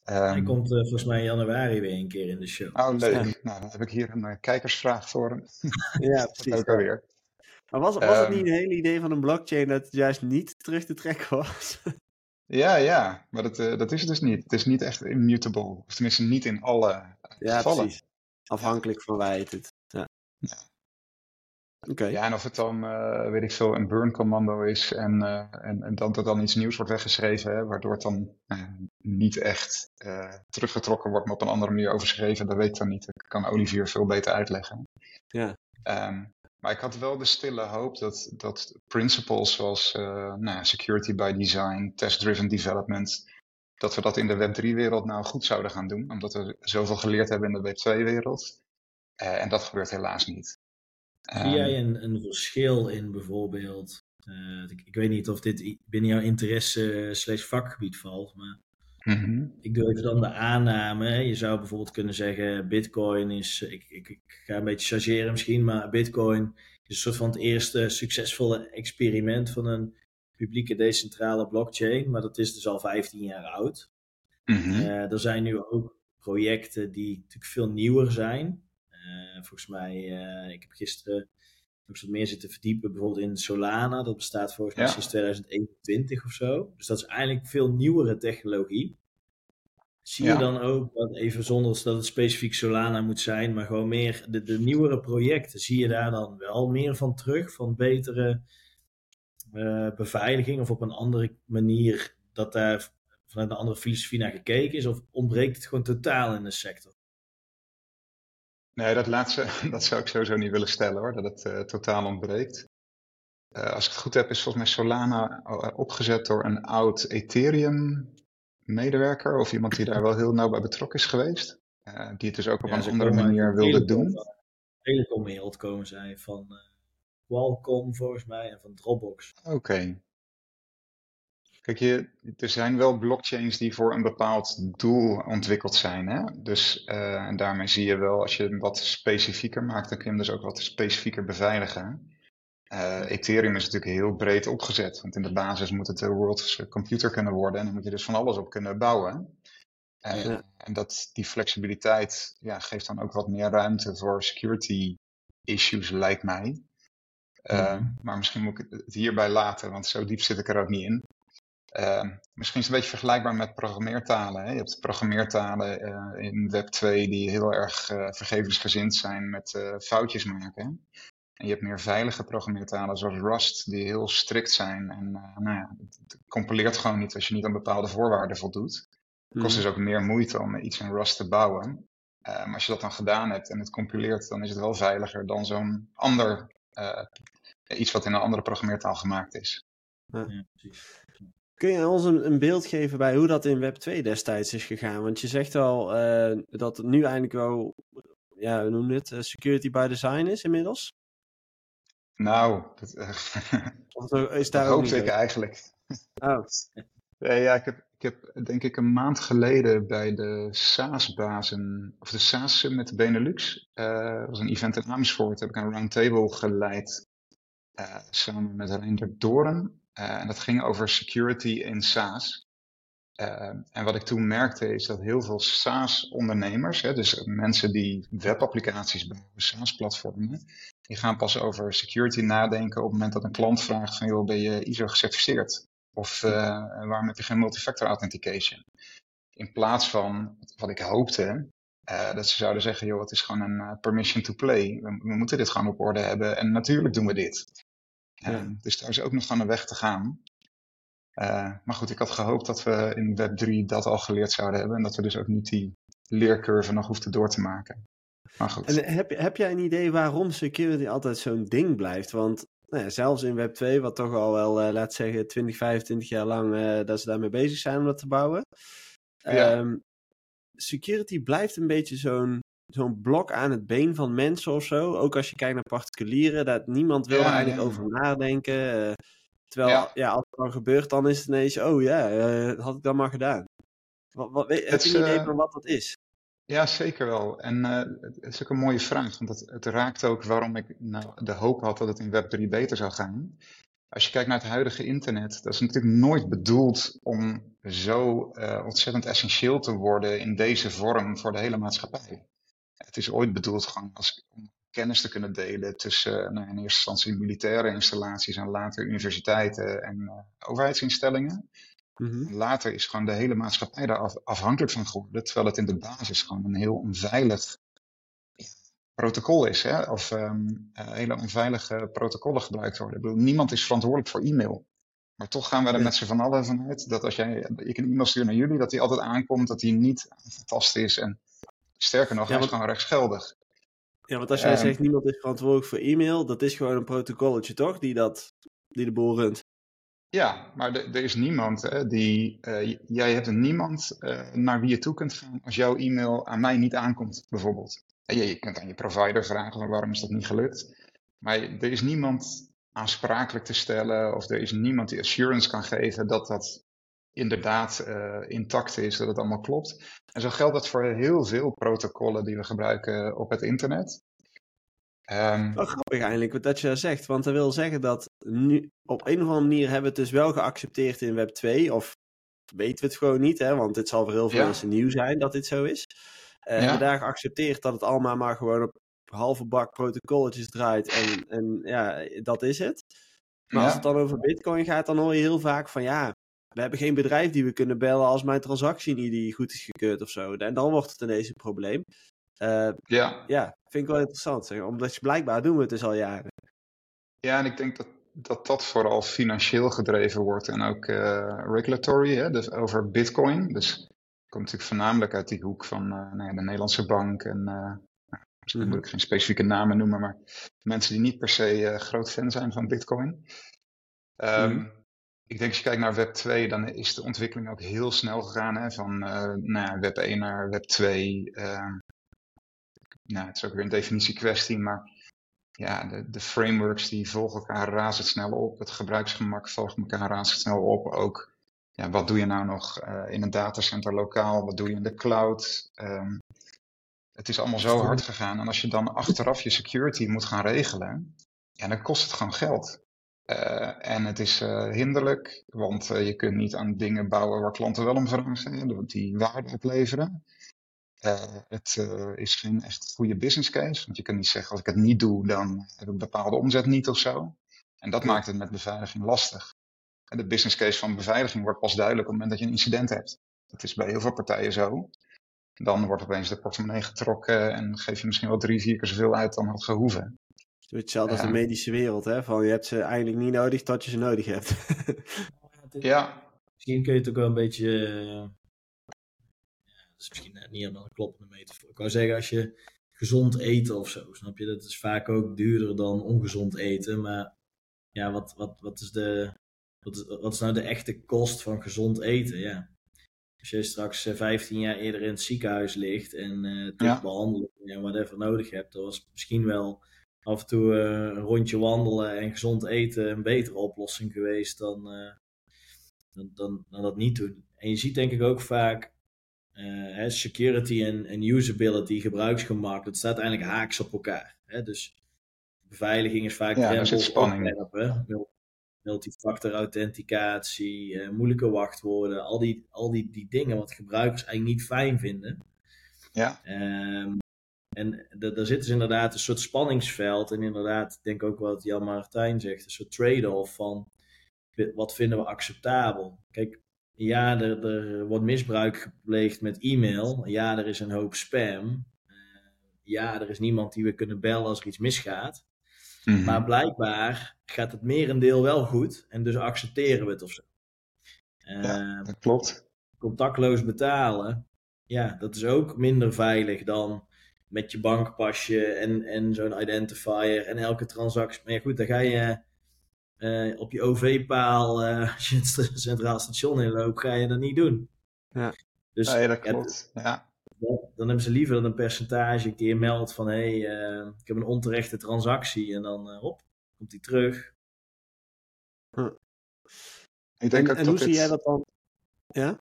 Hij Ehm, komt eh, volgens mij in januari weer een keer in de show. Oh, leuk. Ja. Nou, dan heb ik hier een eh, kijkersvraag voor hem. Ja, [LAUGHS] Dat precies. ook alweer. Maar was, was het Ehm, niet een hele idee van een blockchain dat het juist niet terug te trekken was? [LAUGHS] Ja, ja, maar dat, eh, dat is het dus niet. Het is niet echt immutable. Of tenminste niet in alle Ja, gevallen. precies. Afhankelijk van waar je het doet. Ja. Ja. Ja, en of het dan, eh, weet ik veel, een burn commando is en, eh, en, en dat er dan iets nieuws wordt weggeschreven, hè, waardoor het dan eh, niet echt teruggetrokken wordt, maar op een andere manier overschreven, dat weet ik dan niet. Dat kan Olivier veel beter uitleggen. Ja. Ehm, maar ik had wel de stille hoop dat, dat principles zoals nou, security by design, test-driven development, dat we dat in de Web3-wereld nou goed zouden gaan doen, omdat we zoveel geleerd hebben in de Web2-wereld. Eh, en dat gebeurt helaas niet. Zie Ehm, jij een, een verschil in bijvoorbeeld, eh, ik, ik weet niet of dit binnen jouw interesse eh, slash vakgebied valt, maar mhm. ik doe even dan de aanname. Je zou bijvoorbeeld kunnen zeggen, bitcoin is, ik, ik, ik ga een beetje chargeren misschien, maar bitcoin een soort van het eerste succesvolle experiment van een publieke decentrale blockchain. Maar dat is dus al 15 jaar oud. Mhm. Eh, er zijn nu ook projecten die natuurlijk veel nieuwer zijn. Eh, volgens mij, uh, ik heb gisteren nog wat meer zitten verdiepen, bijvoorbeeld in Solana. Dat bestaat volgens mij Ja. sinds 2021 of zo. Dus dat is eigenlijk veel nieuwere technologie. Zie je dan ook, dat even zonder dat het specifiek Solana moet zijn, maar gewoon meer de, de nieuwere projecten, zie je daar dan wel meer van terug? Van betere eh, beveiliging of op een andere manier dat daar vanuit een andere filosofie naar gekeken is? Of ontbreekt het gewoon totaal in de sector? Nee, dat laatste, [LAUGHS] dat zou ik sowieso niet willen stellen hoor, dat het eh, totaal ontbreekt. Eh, als ik het goed heb, is volgens mij Solana eh, opgezet door een oud Ethereum-medewerker of iemand die daar wel heel nauw bij betrokken is geweest. Die het dus ook op Ja, een andere manier wilde telecom- doen. Telecomwereld komen zij van Qualcomm volgens mij en van Dropbox. Oké. Kijk, je, er zijn wel blockchains die voor een bepaald doel ontwikkeld zijn. Hè? Dus, eh, en daarmee zie je wel, als je hem wat specifieker maakt, dan kun je hem dus ook wat specifieker beveiligen. Eh, Ethereum is natuurlijk heel breed opgezet, want in de basis moet het de world's computer kunnen worden en dan moet je dus van alles op kunnen bouwen. Eh, Ja. En dat, die flexibiliteit ja, geeft dan ook wat meer ruimte voor security issues, lijkt mij. Maar misschien moet ik het hierbij laten, want zo diep zit ik er ook niet in. Eh, misschien is het een beetje vergelijkbaar met programmeertalen. Hè? Je hebt programmeertalen eh, in Web 2 die heel erg eh vergevensgezind zijn met eh, foutjes maken. En je hebt meer veilige programmeertalen zoals Rust, die heel strikt zijn. En eh, nou ja, het, compileert gewoon niet als je niet aan bepaalde voorwaarden voldoet. Het kost Mhm. dus ook meer moeite om iets in Rust te bouwen. Eh, maar als je dat dan gedaan hebt en het compileert, dan is het wel veiliger dan zo'n ander, eh, iets wat in een andere programmeertaal gemaakt is. Ja, precies. Kun je ons een, een beeld geven bij hoe dat in Web 2 destijds is gegaan? Want je zegt al eh, dat het nu eigenlijk wel, ja, hoe noem je het, eh, security by design is inmiddels? Nou, dat, eh, [LAUGHS] is dat daar ook hoopte niet ik eigenlijk. Oh, [LAUGHS] Nee, ja, ik heb, ik heb denk ik een maand geleden bij de SaaS-bazen, of de SaaS Summit Benelux, dat was een event in Amersfoort, heb ik een roundtable geleid samen met Reinder Doren. Eh, en dat ging over security in SaaS. Eh, en wat ik toen merkte is dat heel veel SaaS-ondernemers, dus mensen die webapplicaties bouwen, SaaS-platformen, die gaan pas over security nadenken op het moment dat een klant vraagt van, joh, ben je ISO gecertificeerd? Of uh, waarom heb je geen multifactor authentication? In plaats van wat ik hoopte, dat ze zouden zeggen: joh, het is gewoon een permission to play. We, moeten dit gewoon op orde hebben en natuurlijk doen we dit. Ja. dus daar is ook nog gewoon een weg te gaan. Uh, maar goed, ik had gehoopt dat we in Web3 dat al geleerd zouden hebben en dat we dus ook niet die leercurve nog hoefden door te maken. Maar goed. En heb, heb jij een idee waarom security altijd zo'n ding blijft? Want nou ja, zelfs in Web 2, wat toch al wel, uh, laat zeggen, 20, 25 jaar lang uh, dat ze daarmee bezig zijn om dat te bouwen. Ja. Um, security blijft een beetje zo'n zo'n blok aan het been van mensen of zo. Ook als je kijkt naar particulieren, dat niemand wil Ja, er eigenlijk ja. over nadenken. Uh, terwijl, ja. Ja. als het dan gebeurt, dan is het ineens, oh ja, uh, dat had ik dan maar gedaan. Wat, wat, heb Het je is, een idee eh, van wat dat is? Ja, zeker wel. En uh, het is ook een mooie vraag, want het, het raakt ook waarom ik nou, de hoop had dat het in Web3 beter zou gaan. Als je kijkt naar het huidige internet, dat is natuurlijk nooit bedoeld om zo uh, ontzettend essentieel te worden in deze vorm voor de hele maatschappij. Het is ooit bedoeld gewoon als, om kennis te kunnen delen tussen uh, nou, in eerste instantie militaire installaties en later universiteiten en uh, overheidsinstellingen. Mhm. Mm -hmm. Later is gewoon de hele maatschappij daar af, afhankelijk van geworden, terwijl het in de basis gewoon een heel onveilig protocol is, hè? of um, uh, hele onveilige protocollen gebruikt worden. Ik bedoel, niemand is verantwoordelijk voor e-mail. Maar toch gaan we er Ja. met z'n van allen vanuit dat als jij, ik een e-mail stuur naar jullie, dat die altijd aankomt, dat die niet aangetast is. En sterker nog, Ja, hij is gewoon rechtsgeldig. Ja, want als jij Ehm. zegt niemand is verantwoordelijk voor e-mail, dat is gewoon een protocolletje toch, die, dat, die de boel runt. Ja, maar er is niemand hè, die. eh, jij hebt een niemand eh, naar wie je toe kunt gaan als jouw e-mail aan mij niet aankomt, bijvoorbeeld. En je, je kunt aan je provider vragen van waarom is dat niet gelukt. Maar er is niemand aansprakelijk te stellen of er is niemand die assurance kan geven dat dat inderdaad eh, intact is, dat het allemaal klopt. En zo geldt dat voor heel veel protocollen die we gebruiken op het internet. Ehm, Wel grappig eigenlijk wat dat je zegt, want dat wil zeggen dat nu op een of andere manier hebben we het dus wel geaccepteerd in Web 2, of weten we het gewoon niet, hè, want het zal voor heel veel Ja. mensen nieuw zijn dat dit zo is. Eh Ja. hebben daar geaccepteerd dat het allemaal maar gewoon op halve bak protocolletjes draait en, en ja, dat is het. Maar als het dan over Bitcoin gaat, dan hoor je heel vaak van ja, we hebben geen bedrijf die we kunnen bellen als mijn transactie niet goed is gekeurd of zo. En dan wordt het ineens een probleem. Eh, ja. ja, vind ik wel interessant. Zeg. Omdat je blijkbaar doen we het dus al jaren. Ja, en ik denk dat dat, dat vooral financieel gedreven wordt en ook eh, regulatory, hè, dus over Bitcoin. Dus het komt natuurlijk voornamelijk uit die hoek van eh, nou ja, de Nederlandse bank en nou, misschien Mhm. moet ik geen specifieke namen noemen, maar mensen die niet per se groot fan zijn van Bitcoin. Ehm, Mhm. Ik denk als je kijkt naar Web 2, dan is de ontwikkeling ook heel snel gegaan. Hè, van eh, nou ja, Web 1 naar Web 2. ehm, nou, het is ook weer een definitiekwestie, maar ja, de, de frameworks die volgen elkaar razendsnel op. Het gebruiksgemak volgt elkaar razendsnel op. Ook, ja, wat doe je nou nog eh, in een datacenter lokaal? Wat doe je in de cloud? Ehm, het is allemaal zo hard gegaan. En als je dan achteraf je security moet gaan regelen, ja, dan kost het gewoon geld. Eh, en het is eh, hinderlijk, want eh, je kunt niet aan dingen bouwen waar klanten wel om vragen, hè, die waarde opleveren. Het is geen echt goede business case, want je kunt niet zeggen als ik het niet doe, dan heb ik bepaalde omzet niet of zo. En dat maakt het met beveiliging lastig. En de business case van beveiliging wordt pas duidelijk op het moment dat je een incident hebt. Dat is bij heel veel partijen zo. Dan wordt opeens de portemonnee getrokken en geef je misschien wel drie, vier keer zoveel uit dan had gehoeven. Hetzelfde als de medische wereld, hè? Van je hebt ze eigenlijk niet nodig tot je ze nodig hebt. [LAUGHS] Ja, Misschien kun je het ook wel een beetje. eh, ja, dat is misschien net niet helemaal een kloppende metafoor. Ik wou zeggen, als je gezond eten of zo, snap je? Dat is vaak ook duurder dan ongezond eten. Maar ja, wat, wat, wat, is, de, wat, is, wat is nou de echte kost van gezond eten? Ja. Als je straks eh, 15 jaar eerder in het ziekenhuis ligt en eh Ja. ja. behandeling en whatever nodig hebt, dan was misschien wel af en toe eh, een rondje wandelen en gezond eten een betere oplossing geweest dan, eh, dan, dan, dan dat niet doen. En je ziet denk ik ook vaak eh, hè, security en, en usability, gebruiksgemak, dat staat eigenlijk haaks op elkaar. Hè? Dus beveiliging is vaak Ja, zit spanning. multifactor authenticatie, eh, moeilijke wachtwoorden, al die, al die, die dingen wat gebruikers eigenlijk niet fijn vinden. ja, Ehm, en da- daar zit dus inderdaad een soort spanningsveld. En inderdaad, ik denk ook wat Jan Martijn zegt, een soort trade-off van wat vinden we acceptabel. Kijk, ja, er, er wordt misbruik gepleegd met e-mail. Ja, er is een hoop spam. Eh, ja, er is niemand die we kunnen bellen als er iets misgaat. Mhm. Maar blijkbaar gaat het merendeel wel goed. En dus accepteren we het of zo. Ehm, dat klopt. contactloos betalen, ja, dat is ook minder veilig dan met je bankpasje en, en zo'n identifier en elke transactie. Maar ja, goed, dan ga je eh, op je OV-paal, eh, als je het [LAUGHS] centraal station inloopt, ga je dat niet doen. Ja. Dus Nee, dat ja, klopt. Ja, dan dan hebben ze liever dat een percentage een keer meldt van hé, hey, eh, ik heb een onterechte transactie en dan eh, hop, komt die terug. ik denk en ook en dat hoe zie jij dat dan? Ja?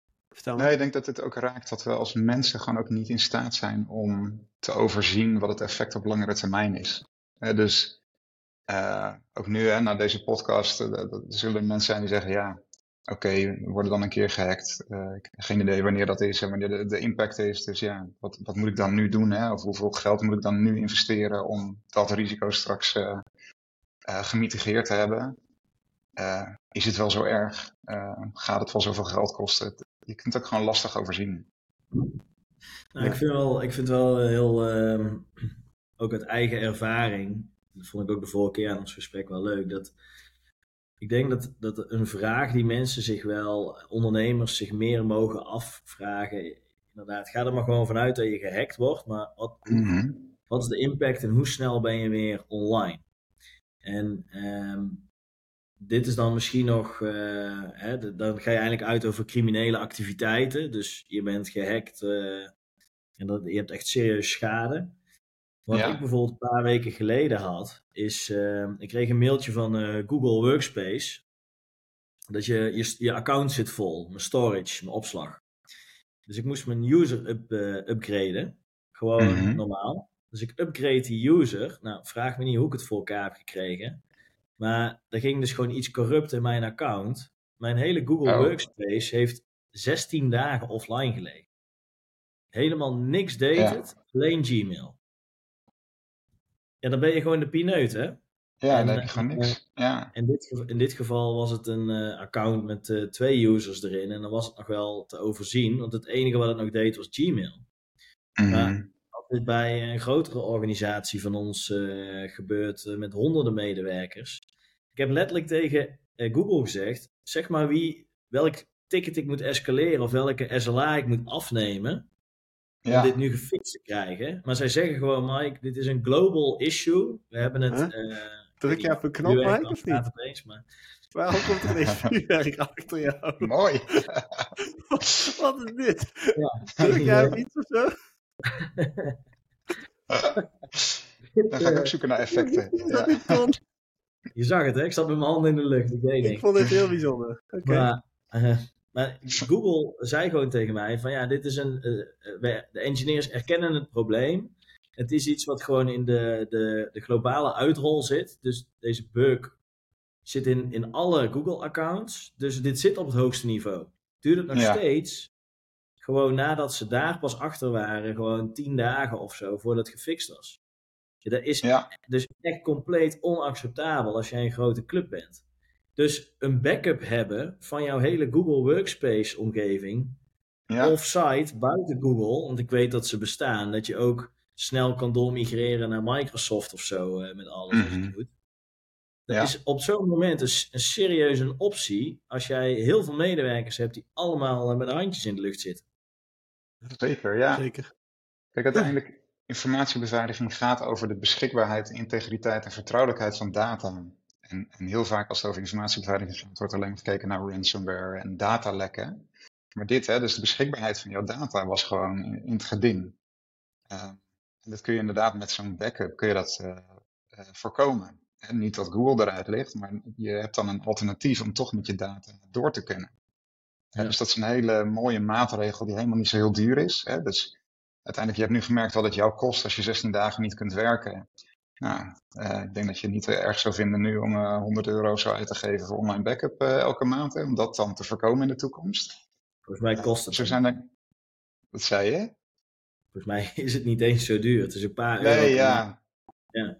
Nee, ik denk dat het ook raakt dat we als mensen gewoon ook niet in staat zijn om te overzien wat het effect op langere termijn is. Eh, dus eh, ook nu, hè, na deze podcast, eh, dat- zullen mensen zijn die zeggen, ja, oké, we worden dan een keer gehackt. Eh, ik heb geen idee wanneer dat is en wanneer de, de impact is. Dus ja, wat, wat moet ik dan nu doen? Hè? Of hoeveel geld moet ik dan nu investeren om dat risico straks gemitigeerd te hebben? Is het wel zo erg? Gaat het wel zoveel geld kosten? Je kunt het ook gewoon lastig overzien. Nou, Ja. ik, vind wel, ik vind wel heel, ehm, [CLEARS THROAT] ook uit eigen ervaring, dat vond ik ook de vorige keer aan ons gesprek wel leuk, dat ik denk dat, dat een vraag die mensen zich wel, ondernemers zich meer mogen afvragen, inderdaad, ga er maar gewoon vanuit dat je gehackt wordt, maar wat, Mhm. wat is de impact en hoe snel ben je weer online? En ehm, dit is dan misschien nog, eh, hè, dan ga je eigenlijk uit over criminele activiteiten. Dus je bent gehackt eh, en dat, je hebt echt serieus schade. Wat Ja. ik bijvoorbeeld een paar weken geleden had, is eh, ik kreeg een mailtje van Google Workspace. Dat je, je, je account zit vol, mijn storage, mijn opslag. Dus ik moest mijn user up, upgraden. Gewoon Mhm. normaal. Dus ik upgrade die user. Nou, vraag me niet hoe ik het voor elkaar heb gekregen. Maar er ging dus gewoon iets corrupt in mijn account. Mijn hele Google Oh. Workspace heeft 16 dagen offline gelegen. Helemaal niks deed Ja. het, alleen Gmail. Ja, dan ben je gewoon de pineut, hè? Ja, En, dan heb je eh, gewoon niks. Ja, In dit, geval- in dit geval was het een eh, account met eh, twee users erin. En dan was het nog wel te overzien. Want het enige wat het nog deed was Gmail. Als bij een grotere organisatie van ons eh, gebeurt eh, met honderden medewerkers. Ik heb letterlijk tegen eh, Google gezegd: zeg maar wie, welk ticket ik moet escaleren of welke SLA ik moet afnemen. ja. Om dit nu gefixt te krijgen. Maar zij zeggen gewoon: Mike, dit is een global issue. We hebben het. Huh? eh, Druk je even een knop, Mike, het of niet? opeens, maar Waarom [LAUGHS] komt er ineens vuurwerk achter jou? Mooi. [LAUGHS] Wat is dit? ja. Druk [LAUGHS] jij iets of zo? [LAUGHS] Dan ga ik ook zoeken naar effecten. [LAUGHS] Is dat Ja. niet kon? Je zag het, hè? Ik zat met mijn handen in de lucht. Ik deed Ik vond dit heel [LAUGHS] bijzonder. Oké. Maar, eh, maar Google zei gewoon tegen mij: van ja, dit is een. eh, eh, de engineers erkennen het probleem. Het is iets wat gewoon in de, de, de globale uitrol zit. Dus deze bug zit in, in alle Google-accounts. Dus dit zit op het hoogste niveau. Duurt het nog Ja. steeds, gewoon nadat ze daar pas achter waren, gewoon tien dagen of zo voordat het gefixt was. Dat is Ja, dus echt compleet onacceptabel als jij een grote club bent. Dus een backup hebben van jouw hele Google Workspace omgeving ja. offsite buiten Google, want ik weet dat ze bestaan, dat je ook snel kan doormigreren naar Microsoft of zo eh, met alles wat je Mhm. doet. Dat Ja. is op zo'n moment een, s- een serieus een optie als jij heel veel medewerkers hebt die allemaal eh, met handjes in de lucht zitten. Zeker. Ja. Zeker. Kijk, uiteindelijk, informatiebeveiliging gaat over de beschikbaarheid, integriteit en vertrouwelijkheid van data. En, en heel vaak als het over informatiebeveiliging gaat, wordt alleen maar gekeken naar ransomware en datalekken. Maar dit, hè, dus de beschikbaarheid van jouw data was gewoon in, in het geding. Eh, en dat kun je inderdaad met zo'n backup kun je dat eh, eh, voorkomen. En niet dat Google eruit ligt, maar je hebt dan een alternatief om toch met je data door te kunnen. Eh, Ja. dus dat is een hele mooie maatregel die helemaal niet zo heel duur is. Hè? Dus uiteindelijk, je hebt nu gemerkt wat het jou kost als je 16 dagen niet kunt werken. Nou, eh, ik denk dat je het niet erg zou vinden nu om eh 100 euro zo uit te geven voor online backup eh, elke maand. Hè, om dat dan te voorkomen in de toekomst. Volgens mij kost het. Zo zijn er... Wat zei je? Volgens mij is het niet eens zo duur. Het is een paar euro. Nee, ja. Ja.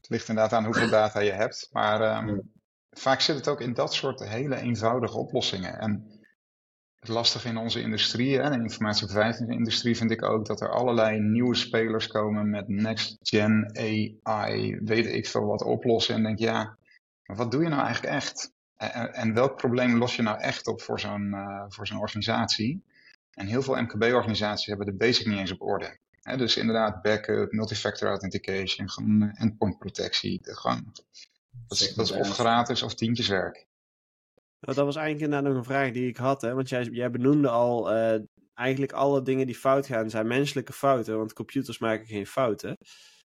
Het ligt inderdaad aan hoeveel data je hebt. Maar ehm, Ja. vaak zit het ook in dat soort hele eenvoudige oplossingen. En het lastige in onze industrie, hè, de informatiebeveiligingsindustrie, vind ik ook dat er allerlei nieuwe spelers komen met next-gen AI, weet ik veel wat oplossen. En denk, ja, maar wat doe je nou eigenlijk echt? En, en- welk probleem los je nou echt op voor zo'n eh, voor zo'n organisatie? En heel veel MKB-organisaties hebben de basic niet eens op orde. Hè, dus inderdaad, backup, multifactor authentication, gewoon endpoint protectie. Gewoon, dat, is, dat is of gratis of tientjeswerk. Nou, dat was eigenlijk inderdaad nog een vraag die ik had. Hè? Want jij, jij benoemde al, eh, eigenlijk alle dingen die fout gaan zijn menselijke fouten. Want computers maken geen fouten.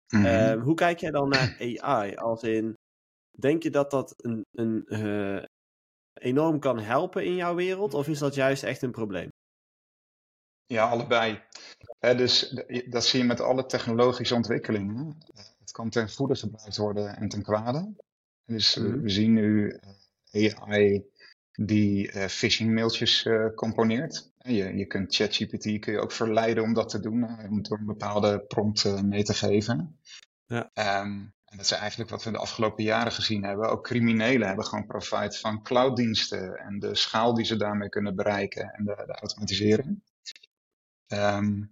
Mhm. Ehm, hoe kijk jij dan naar AI? Als in, denk je dat dat een, een, eh, enorm kan helpen in jouw wereld? Of is dat juist echt een probleem? Ja, allebei. Dus dat zie je met alle technologische ontwikkelingen. Het kan ten goede gebruikt worden en ten kwade. Dus eh, Mhm. we zien nu eh, AI die eh, phishing mailtjes eh, componeert. Je, je kunt ChatGPT kun je ook verleiden om dat te doen, eh, om door een bepaalde prompt mee te geven. Ja. Ehm, en dat is eigenlijk wat we de afgelopen jaren gezien hebben. Ook criminelen hebben gewoon profijt van clouddiensten en de schaal die ze daarmee kunnen bereiken en de, de automatisering. Ehm,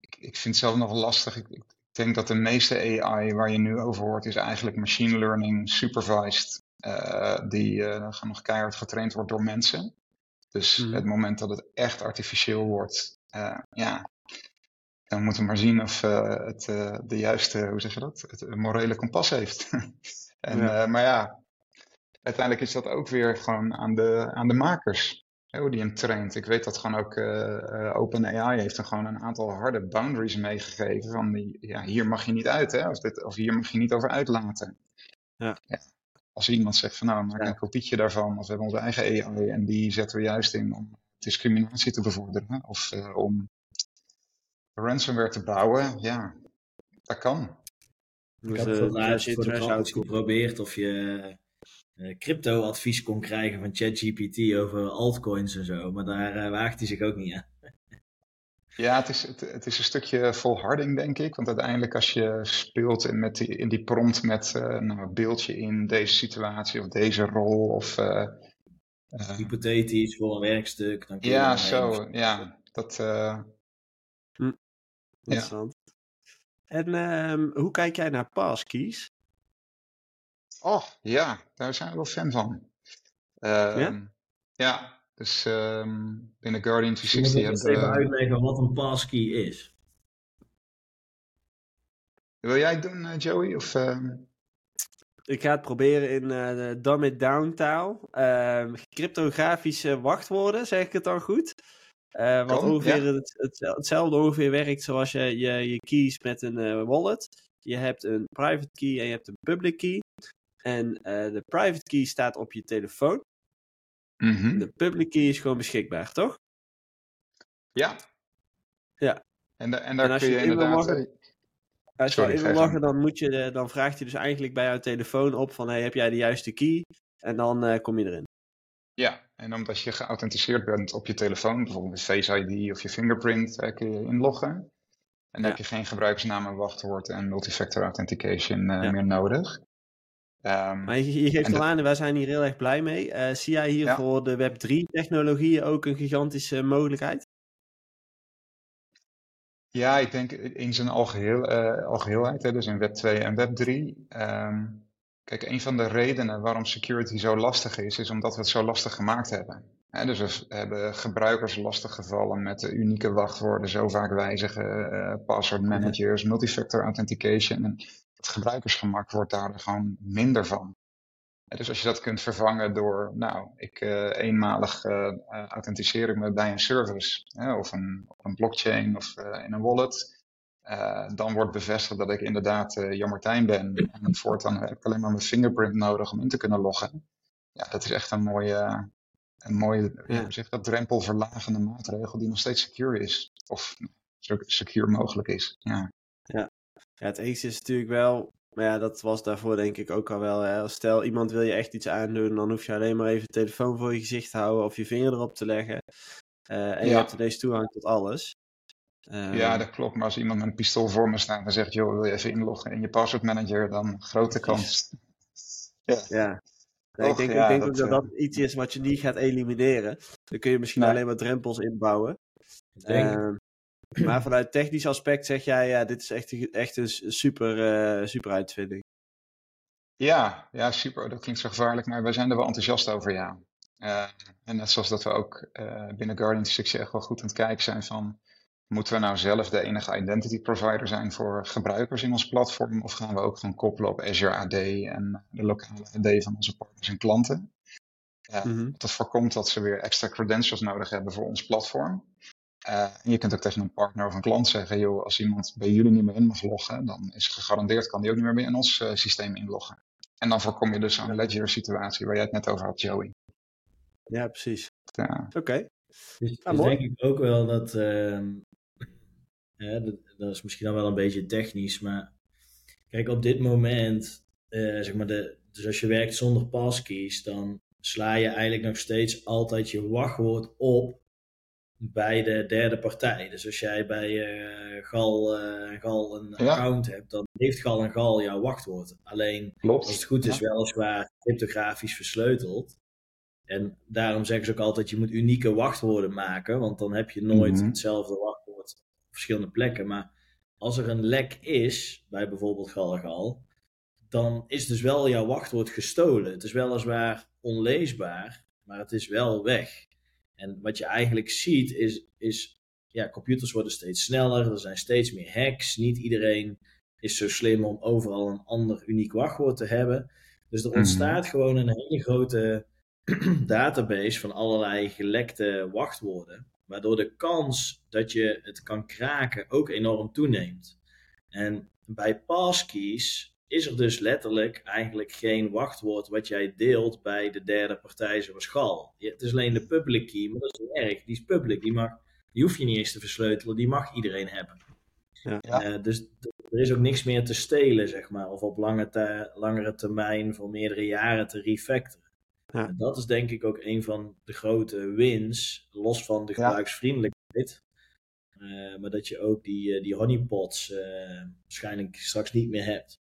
ik, ik vind het zelf nog lastig. Ik, ik denk dat de meeste AI waar je nu over hoort, is eigenlijk machine learning supervised. Eh, die eh, nog keihard getraind wordt door mensen. Dus Mhm. het moment dat het echt artificieel wordt, eh, ja, dan moeten we maar zien of het de juiste, hoe zeg je dat, het morele kompas heeft. [LAUGHS] en, Ja. maar ja, uiteindelijk is dat ook weer gewoon aan de, aan de makers. Hoe die hem traint. Ik weet dat gewoon ook OpenAI heeft er gewoon een aantal harde boundaries meegegeven. Van die, ja, hier mag je niet uit, hè, of, dit, of hier mag je niet over uitlaten. Ja. Als iemand zegt van nou, maak een kopietje daarvan, of we hebben onze eigen AI en die zetten we juist in om discriminatie te bevorderen. Of eh, om ransomware te bouwen, ja. Dat kan. Ik heb eh, eens geprobeerd of je eh, crypto-advies kon krijgen van ChatGPT over altcoins en zo. Maar daar waagt hij zich ook niet aan. Ja, het is, het, het is een stukje volharding, denk ik. Want uiteindelijk als je speelt in, met die, in die prompt met eh nou, beeld je in deze situatie of deze rol of... eh, eh, Hypothetisch voor een werkstuk. Dan kun je ja, zo. even- Ja, dat... eh, Interessant. En ehm, hoe kijk jij naar passkeys? Oh, ja, daar zijn we wel fan van. Ehm, Ja? ja, dus ehm, binnen Guardian Je moet 360 ook eens hebben even we... uitleggen wat een passkey is. Wil jij het doen, eh, Joey? Of, ehm, Ik ga het proberen in eh, de Dumb It Down taal. Ehm, cryptografische wachtwoorden, zeg ik het dan goed? Eh, wat Kan, ongeveer ja. het, het- hetzelfde ongeveer werkt zoals je je, je keys met een eh, wallet. Je hebt een private key en je hebt een public key. En eh, de private key staat op je telefoon. Mhm. De public key is gewoon beschikbaar, toch? Ja. Ja. En, da- en daar En als kun je je inderdaad... loggen- eh, Als je Sorry, wil je loggen, dan, moet je, de- dan vraagt hij dus eigenlijk bij jouw telefoon op van hey, heb jij de juiste key? En dan eh, kom je erin. Ja, en omdat je geauthenticeerd bent op je telefoon, bijvoorbeeld met Face ID of je fingerprint, eh, kun je inloggen. En dan Ja. heb je geen gebruikersnaam en wachtwoord en multifactor authentication eh, Ja. meer nodig. Ehm, Maar je, je geeft al aan, wij zijn hier heel erg blij mee. Eh, zie jij hier Ja. voor de Web3-technologieën ook een gigantische mogelijkheid? Ja, ik denk in zijn algeheel, eh, algeheelheid, hè, dus in Web 2 en Web 3. Ehm, kijk, een van de redenen waarom security zo lastig is, is omdat we het zo lastig gemaakt hebben. Hè, dus we hebben gebruikers lastig gevallen met de unieke wachtwoorden, zo vaak wijzigen, eh, password managers, multifactor authentication. En het gebruikersgemak wordt daar gewoon minder van. Dus als je dat kunt vervangen door, nou, ik eh, eenmalig eh, eh, authenticeer ik me bij een service hè, of een, een blockchain of in een wallet. dan wordt bevestigd dat ik inderdaad Jan Martijn ben. En voortaan heb ik alleen maar mijn fingerprint nodig om in te kunnen loggen. Ja, dat is echt een mooie, een mooie Ja. zeg dat, drempelverlagende maatregel die nog steeds secure is. Of zo secure mogelijk is. Ja, Ja, het enige is natuurlijk wel, maar ja, dat was daarvoor denk ik ook al wel. Hè. Stel, iemand wil je echt iets aandoen, dan hoef je alleen maar even de telefoon voor je gezicht te houden of je vinger erop te leggen. Eh, en je Ja. hebt ineens toegang tot alles. Ehm, ja, dat klopt. Maar als iemand met een pistool voor me staat en zegt, joh, wil je even inloggen in je password manager, dan grote kans. [LAUGHS] Ja, Ja. Nee, ik denk, ja, ik denk dat, ook dat eh, dat iets is wat je niet gaat elimineren. Dan kun je misschien Nee. alleen maar drempels inbouwen. Ik denk, Ehm, [CLEARS THROAT] maar vanuit technisch aspect zeg jij, ja, dit is echt, een- echt een super, eh, super uitvinding. Ja, ja, super. Dat klinkt zo gevaarlijk, maar wij zijn er wel enthousiast over, ja. Eh, en net zoals dat we ook eh, binnen Guardian 60 echt wel goed aan het kijken zijn van, moeten we nou zelf de enige identity provider zijn voor gebruikers in ons platform, of gaan we ook gaan koppelen op Azure AD en de lokale AD van onze partners en klanten? Mhm. Dat voorkomt dat ze weer extra credentials nodig hebben voor ons platform. Eh, en je kunt ook tegen een partner of een klant zeggen, joh, als iemand bij jullie niet meer in mag loggen, dan is gegarandeerd kan die ook niet meer in ons eh, systeem inloggen. En dan voorkom je dus zo'n ledger situatie waar jij het net over had, Joey. Ja, precies. Ja, Oké. Dus, dus mooi. denk ik ook wel dat, ehm, hè, dat, dat is misschien dan wel een beetje technisch, maar kijk, op dit moment, eh, zeg maar, de, dus als je werkt zonder passkeys, dan sla je eigenlijk nog steeds altijd je wachtwoord op bij de derde partij. Dus als jij bij eh, Gal, eh, Gal een Ja. account hebt, dan heeft Gal en Gal jouw wachtwoord. Alleen klopt. als het goed is, Ja. weliswaar cryptografisch versleuteld. En daarom zeggen ze ook altijd, je moet unieke wachtwoorden maken, want dan heb je nooit Mhm. hetzelfde wachtwoord op verschillende plekken. Maar als er een lek is, bij bijvoorbeeld Galgal, dan is dus wel jouw wachtwoord gestolen. Het is weliswaar onleesbaar, maar het is wel weg. En wat je eigenlijk ziet is, is ja, computers worden steeds sneller, er zijn steeds meer hacks. Niet iedereen is zo slim om overal een ander uniek wachtwoord te hebben. Dus er Mhm. ontstaat gewoon een hele grote [CLEARS THROAT] database van allerlei gelekte wachtwoorden. Waardoor de kans dat je het kan kraken ook enorm toeneemt. En bij passkeys is er dus letterlijk eigenlijk geen wachtwoord wat jij deelt bij de derde partij zoals Gal. Het is alleen de public key, maar dat is niet erg. Die is public, die, mag, die hoef je niet eens te versleutelen, die mag iedereen hebben. Ja. Eh, dus er is ook niks meer te stelen, zeg maar. Of op lange te, langere termijn voor meerdere jaren te refactoren. Ja. En dat is denk ik ook een van de grote wins, los van de Ja. gebruiksvriendelijkheid. Eh, maar dat je ook die, eh, die honeypots eh, waarschijnlijk straks niet meer hebt.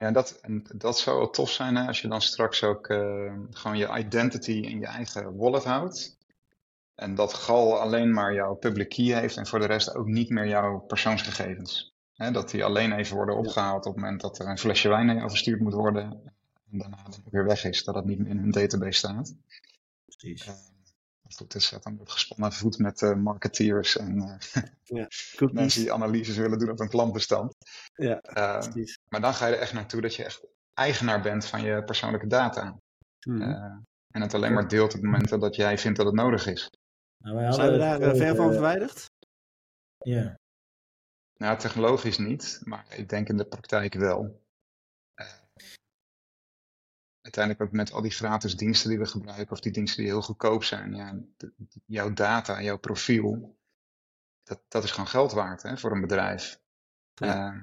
Ja, dat, en dat zou wel tof zijn hè, als je dan straks ook eh, gewoon je identity in je eigen wallet houdt. En dat Gal alleen maar jouw public key heeft en voor de rest ook niet meer jouw persoonsgegevens. Hè, dat die alleen even worden opgehaald op het moment dat er een flesje wijn naar jou verstuurd moet worden. En daarna weer weg is, dat het niet meer in hun database staat. Precies. Goed, het is dan ook gespannen voet met eh, marketeers en eh, Cookies. mensen die analyses willen doen op een klantbestand. Ja, Eh, precies. maar dan ga je er echt naartoe dat je echt eigenaar bent van je persoonlijke data. Mhm. Eh, en het alleen maar deelt op momenten dat jij vindt dat het nodig is. Nou, wij Zijn we daar het ver van verwijderd? Ja. Nou, technologisch niet, maar ik denk in de praktijk wel. Uiteindelijk ook met al die gratis diensten die we gebruiken, of die diensten die heel goedkoop zijn. Ja, jouw data, jouw profiel, dat, dat is gewoon geld waard hè, voor een bedrijf. Ja. Eh,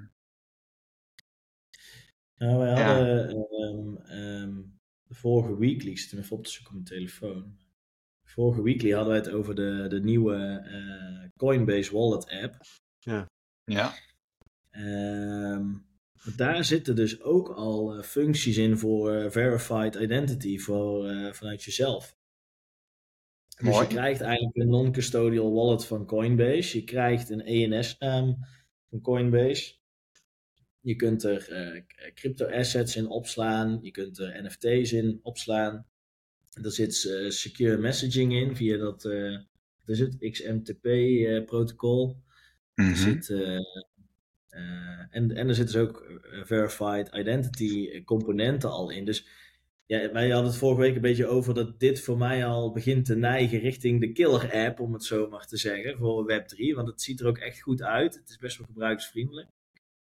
Nou, wij Ja. hadden ehm, ehm, de vorige weekly, ik zit hem even op te zoeken op mijn telefoon. Vorige weekly hadden wij het over de, de nieuwe eh, Coinbase Wallet app. ja, Ehm, maar daar zitten dus ook al eh, functies in voor eh, verified identity voor, eh, vanuit jezelf. Dus je krijgt eigenlijk een non-custodial wallet van Coinbase. Je krijgt een ENS-naam van Coinbase. Je kunt er eh, crypto assets in opslaan. Je kunt er NFT's in opslaan. Er zit secure messaging in via dat eh, wat is het, XMTP-protocol. Mhm. Er zit, en, en er zitten dus ook eh, verified identity componenten al in. Dus ja, wij hadden het vorige week een beetje over dat dit voor mij al begint te neigen richting de killer app, om het zo maar te zeggen, voor Web3. Want het ziet er ook echt goed uit. Het is best wel gebruiksvriendelijk.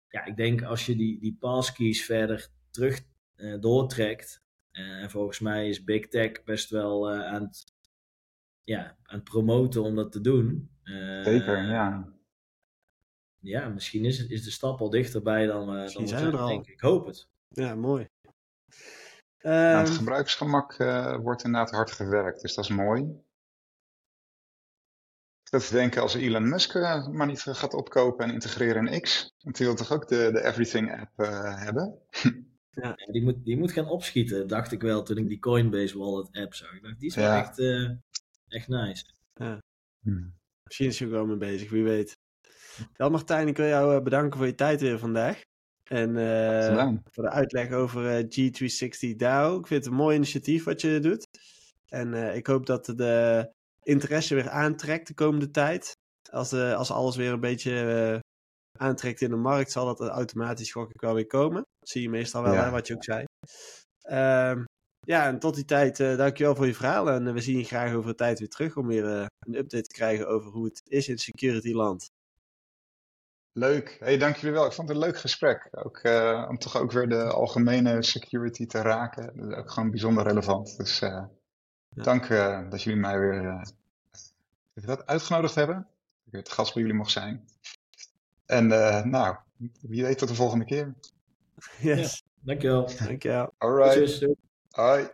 Ja, ik denk als je die, die passkeys verder terug eh, doortrekt. eh, en volgens mij is Big Tech best wel eh, aan, het, ja, aan promoten om dat te doen. Eh, Zeker, ja. Ja, misschien is, het, is de stap al dichterbij dan, eh dan zijn we er al. denk ik. Hoop het. Ja, mooi. Aan Nou, het Ehm, gebruiksgemak eh, wordt inderdaad hard gewerkt, dus dat is mooi. Ik zit te denken als Elon Musk eh, maar niet gaat opkopen en integreren in X. Want die wil toch ook de, de Everything app eh, hebben? Ja, die, moet, die moet gaan opschieten, dacht ik wel toen ik die Coinbase Wallet app zag. Ik dacht, die is wel Ja. echt, eh, echt nice. misschien is hij ook wel mee bezig, wie weet. Wel Martijn, ik wil jou eh, bedanken voor je tijd weer vandaag. En eh, voor de uitleg over eh, G360 DAO. Ik vind het een mooi initiatief wat je doet. En eh, ik hoop dat de interesse weer aantrekt de komende tijd. Als, de, als alles weer een beetje aantrekt in de markt, zal dat automatisch gok ik wel weer komen. Dat zie je meestal wel, Ja. hè, wat je ook zei. Ehm, ja, en tot die tijd, dankjewel voor je verhaal. En we zien je graag over een tijd weer terug om weer een update te krijgen over hoe het is in security land. Leuk. Hey, dank jullie wel. Ik vond het een leuk gesprek. Ook, eh, om toch ook weer de algemene security te raken. Dat is ook gewoon bijzonder relevant. Dus eh, Ja. dank eh, dat jullie mij weer eh, dat, uitgenodigd hebben. Dat ik weer het gast bij jullie mocht zijn. En eh, nou, wie weet tot de volgende keer. Yes, Dankjewel. dankjewel. Alright. Tjus. Hoi.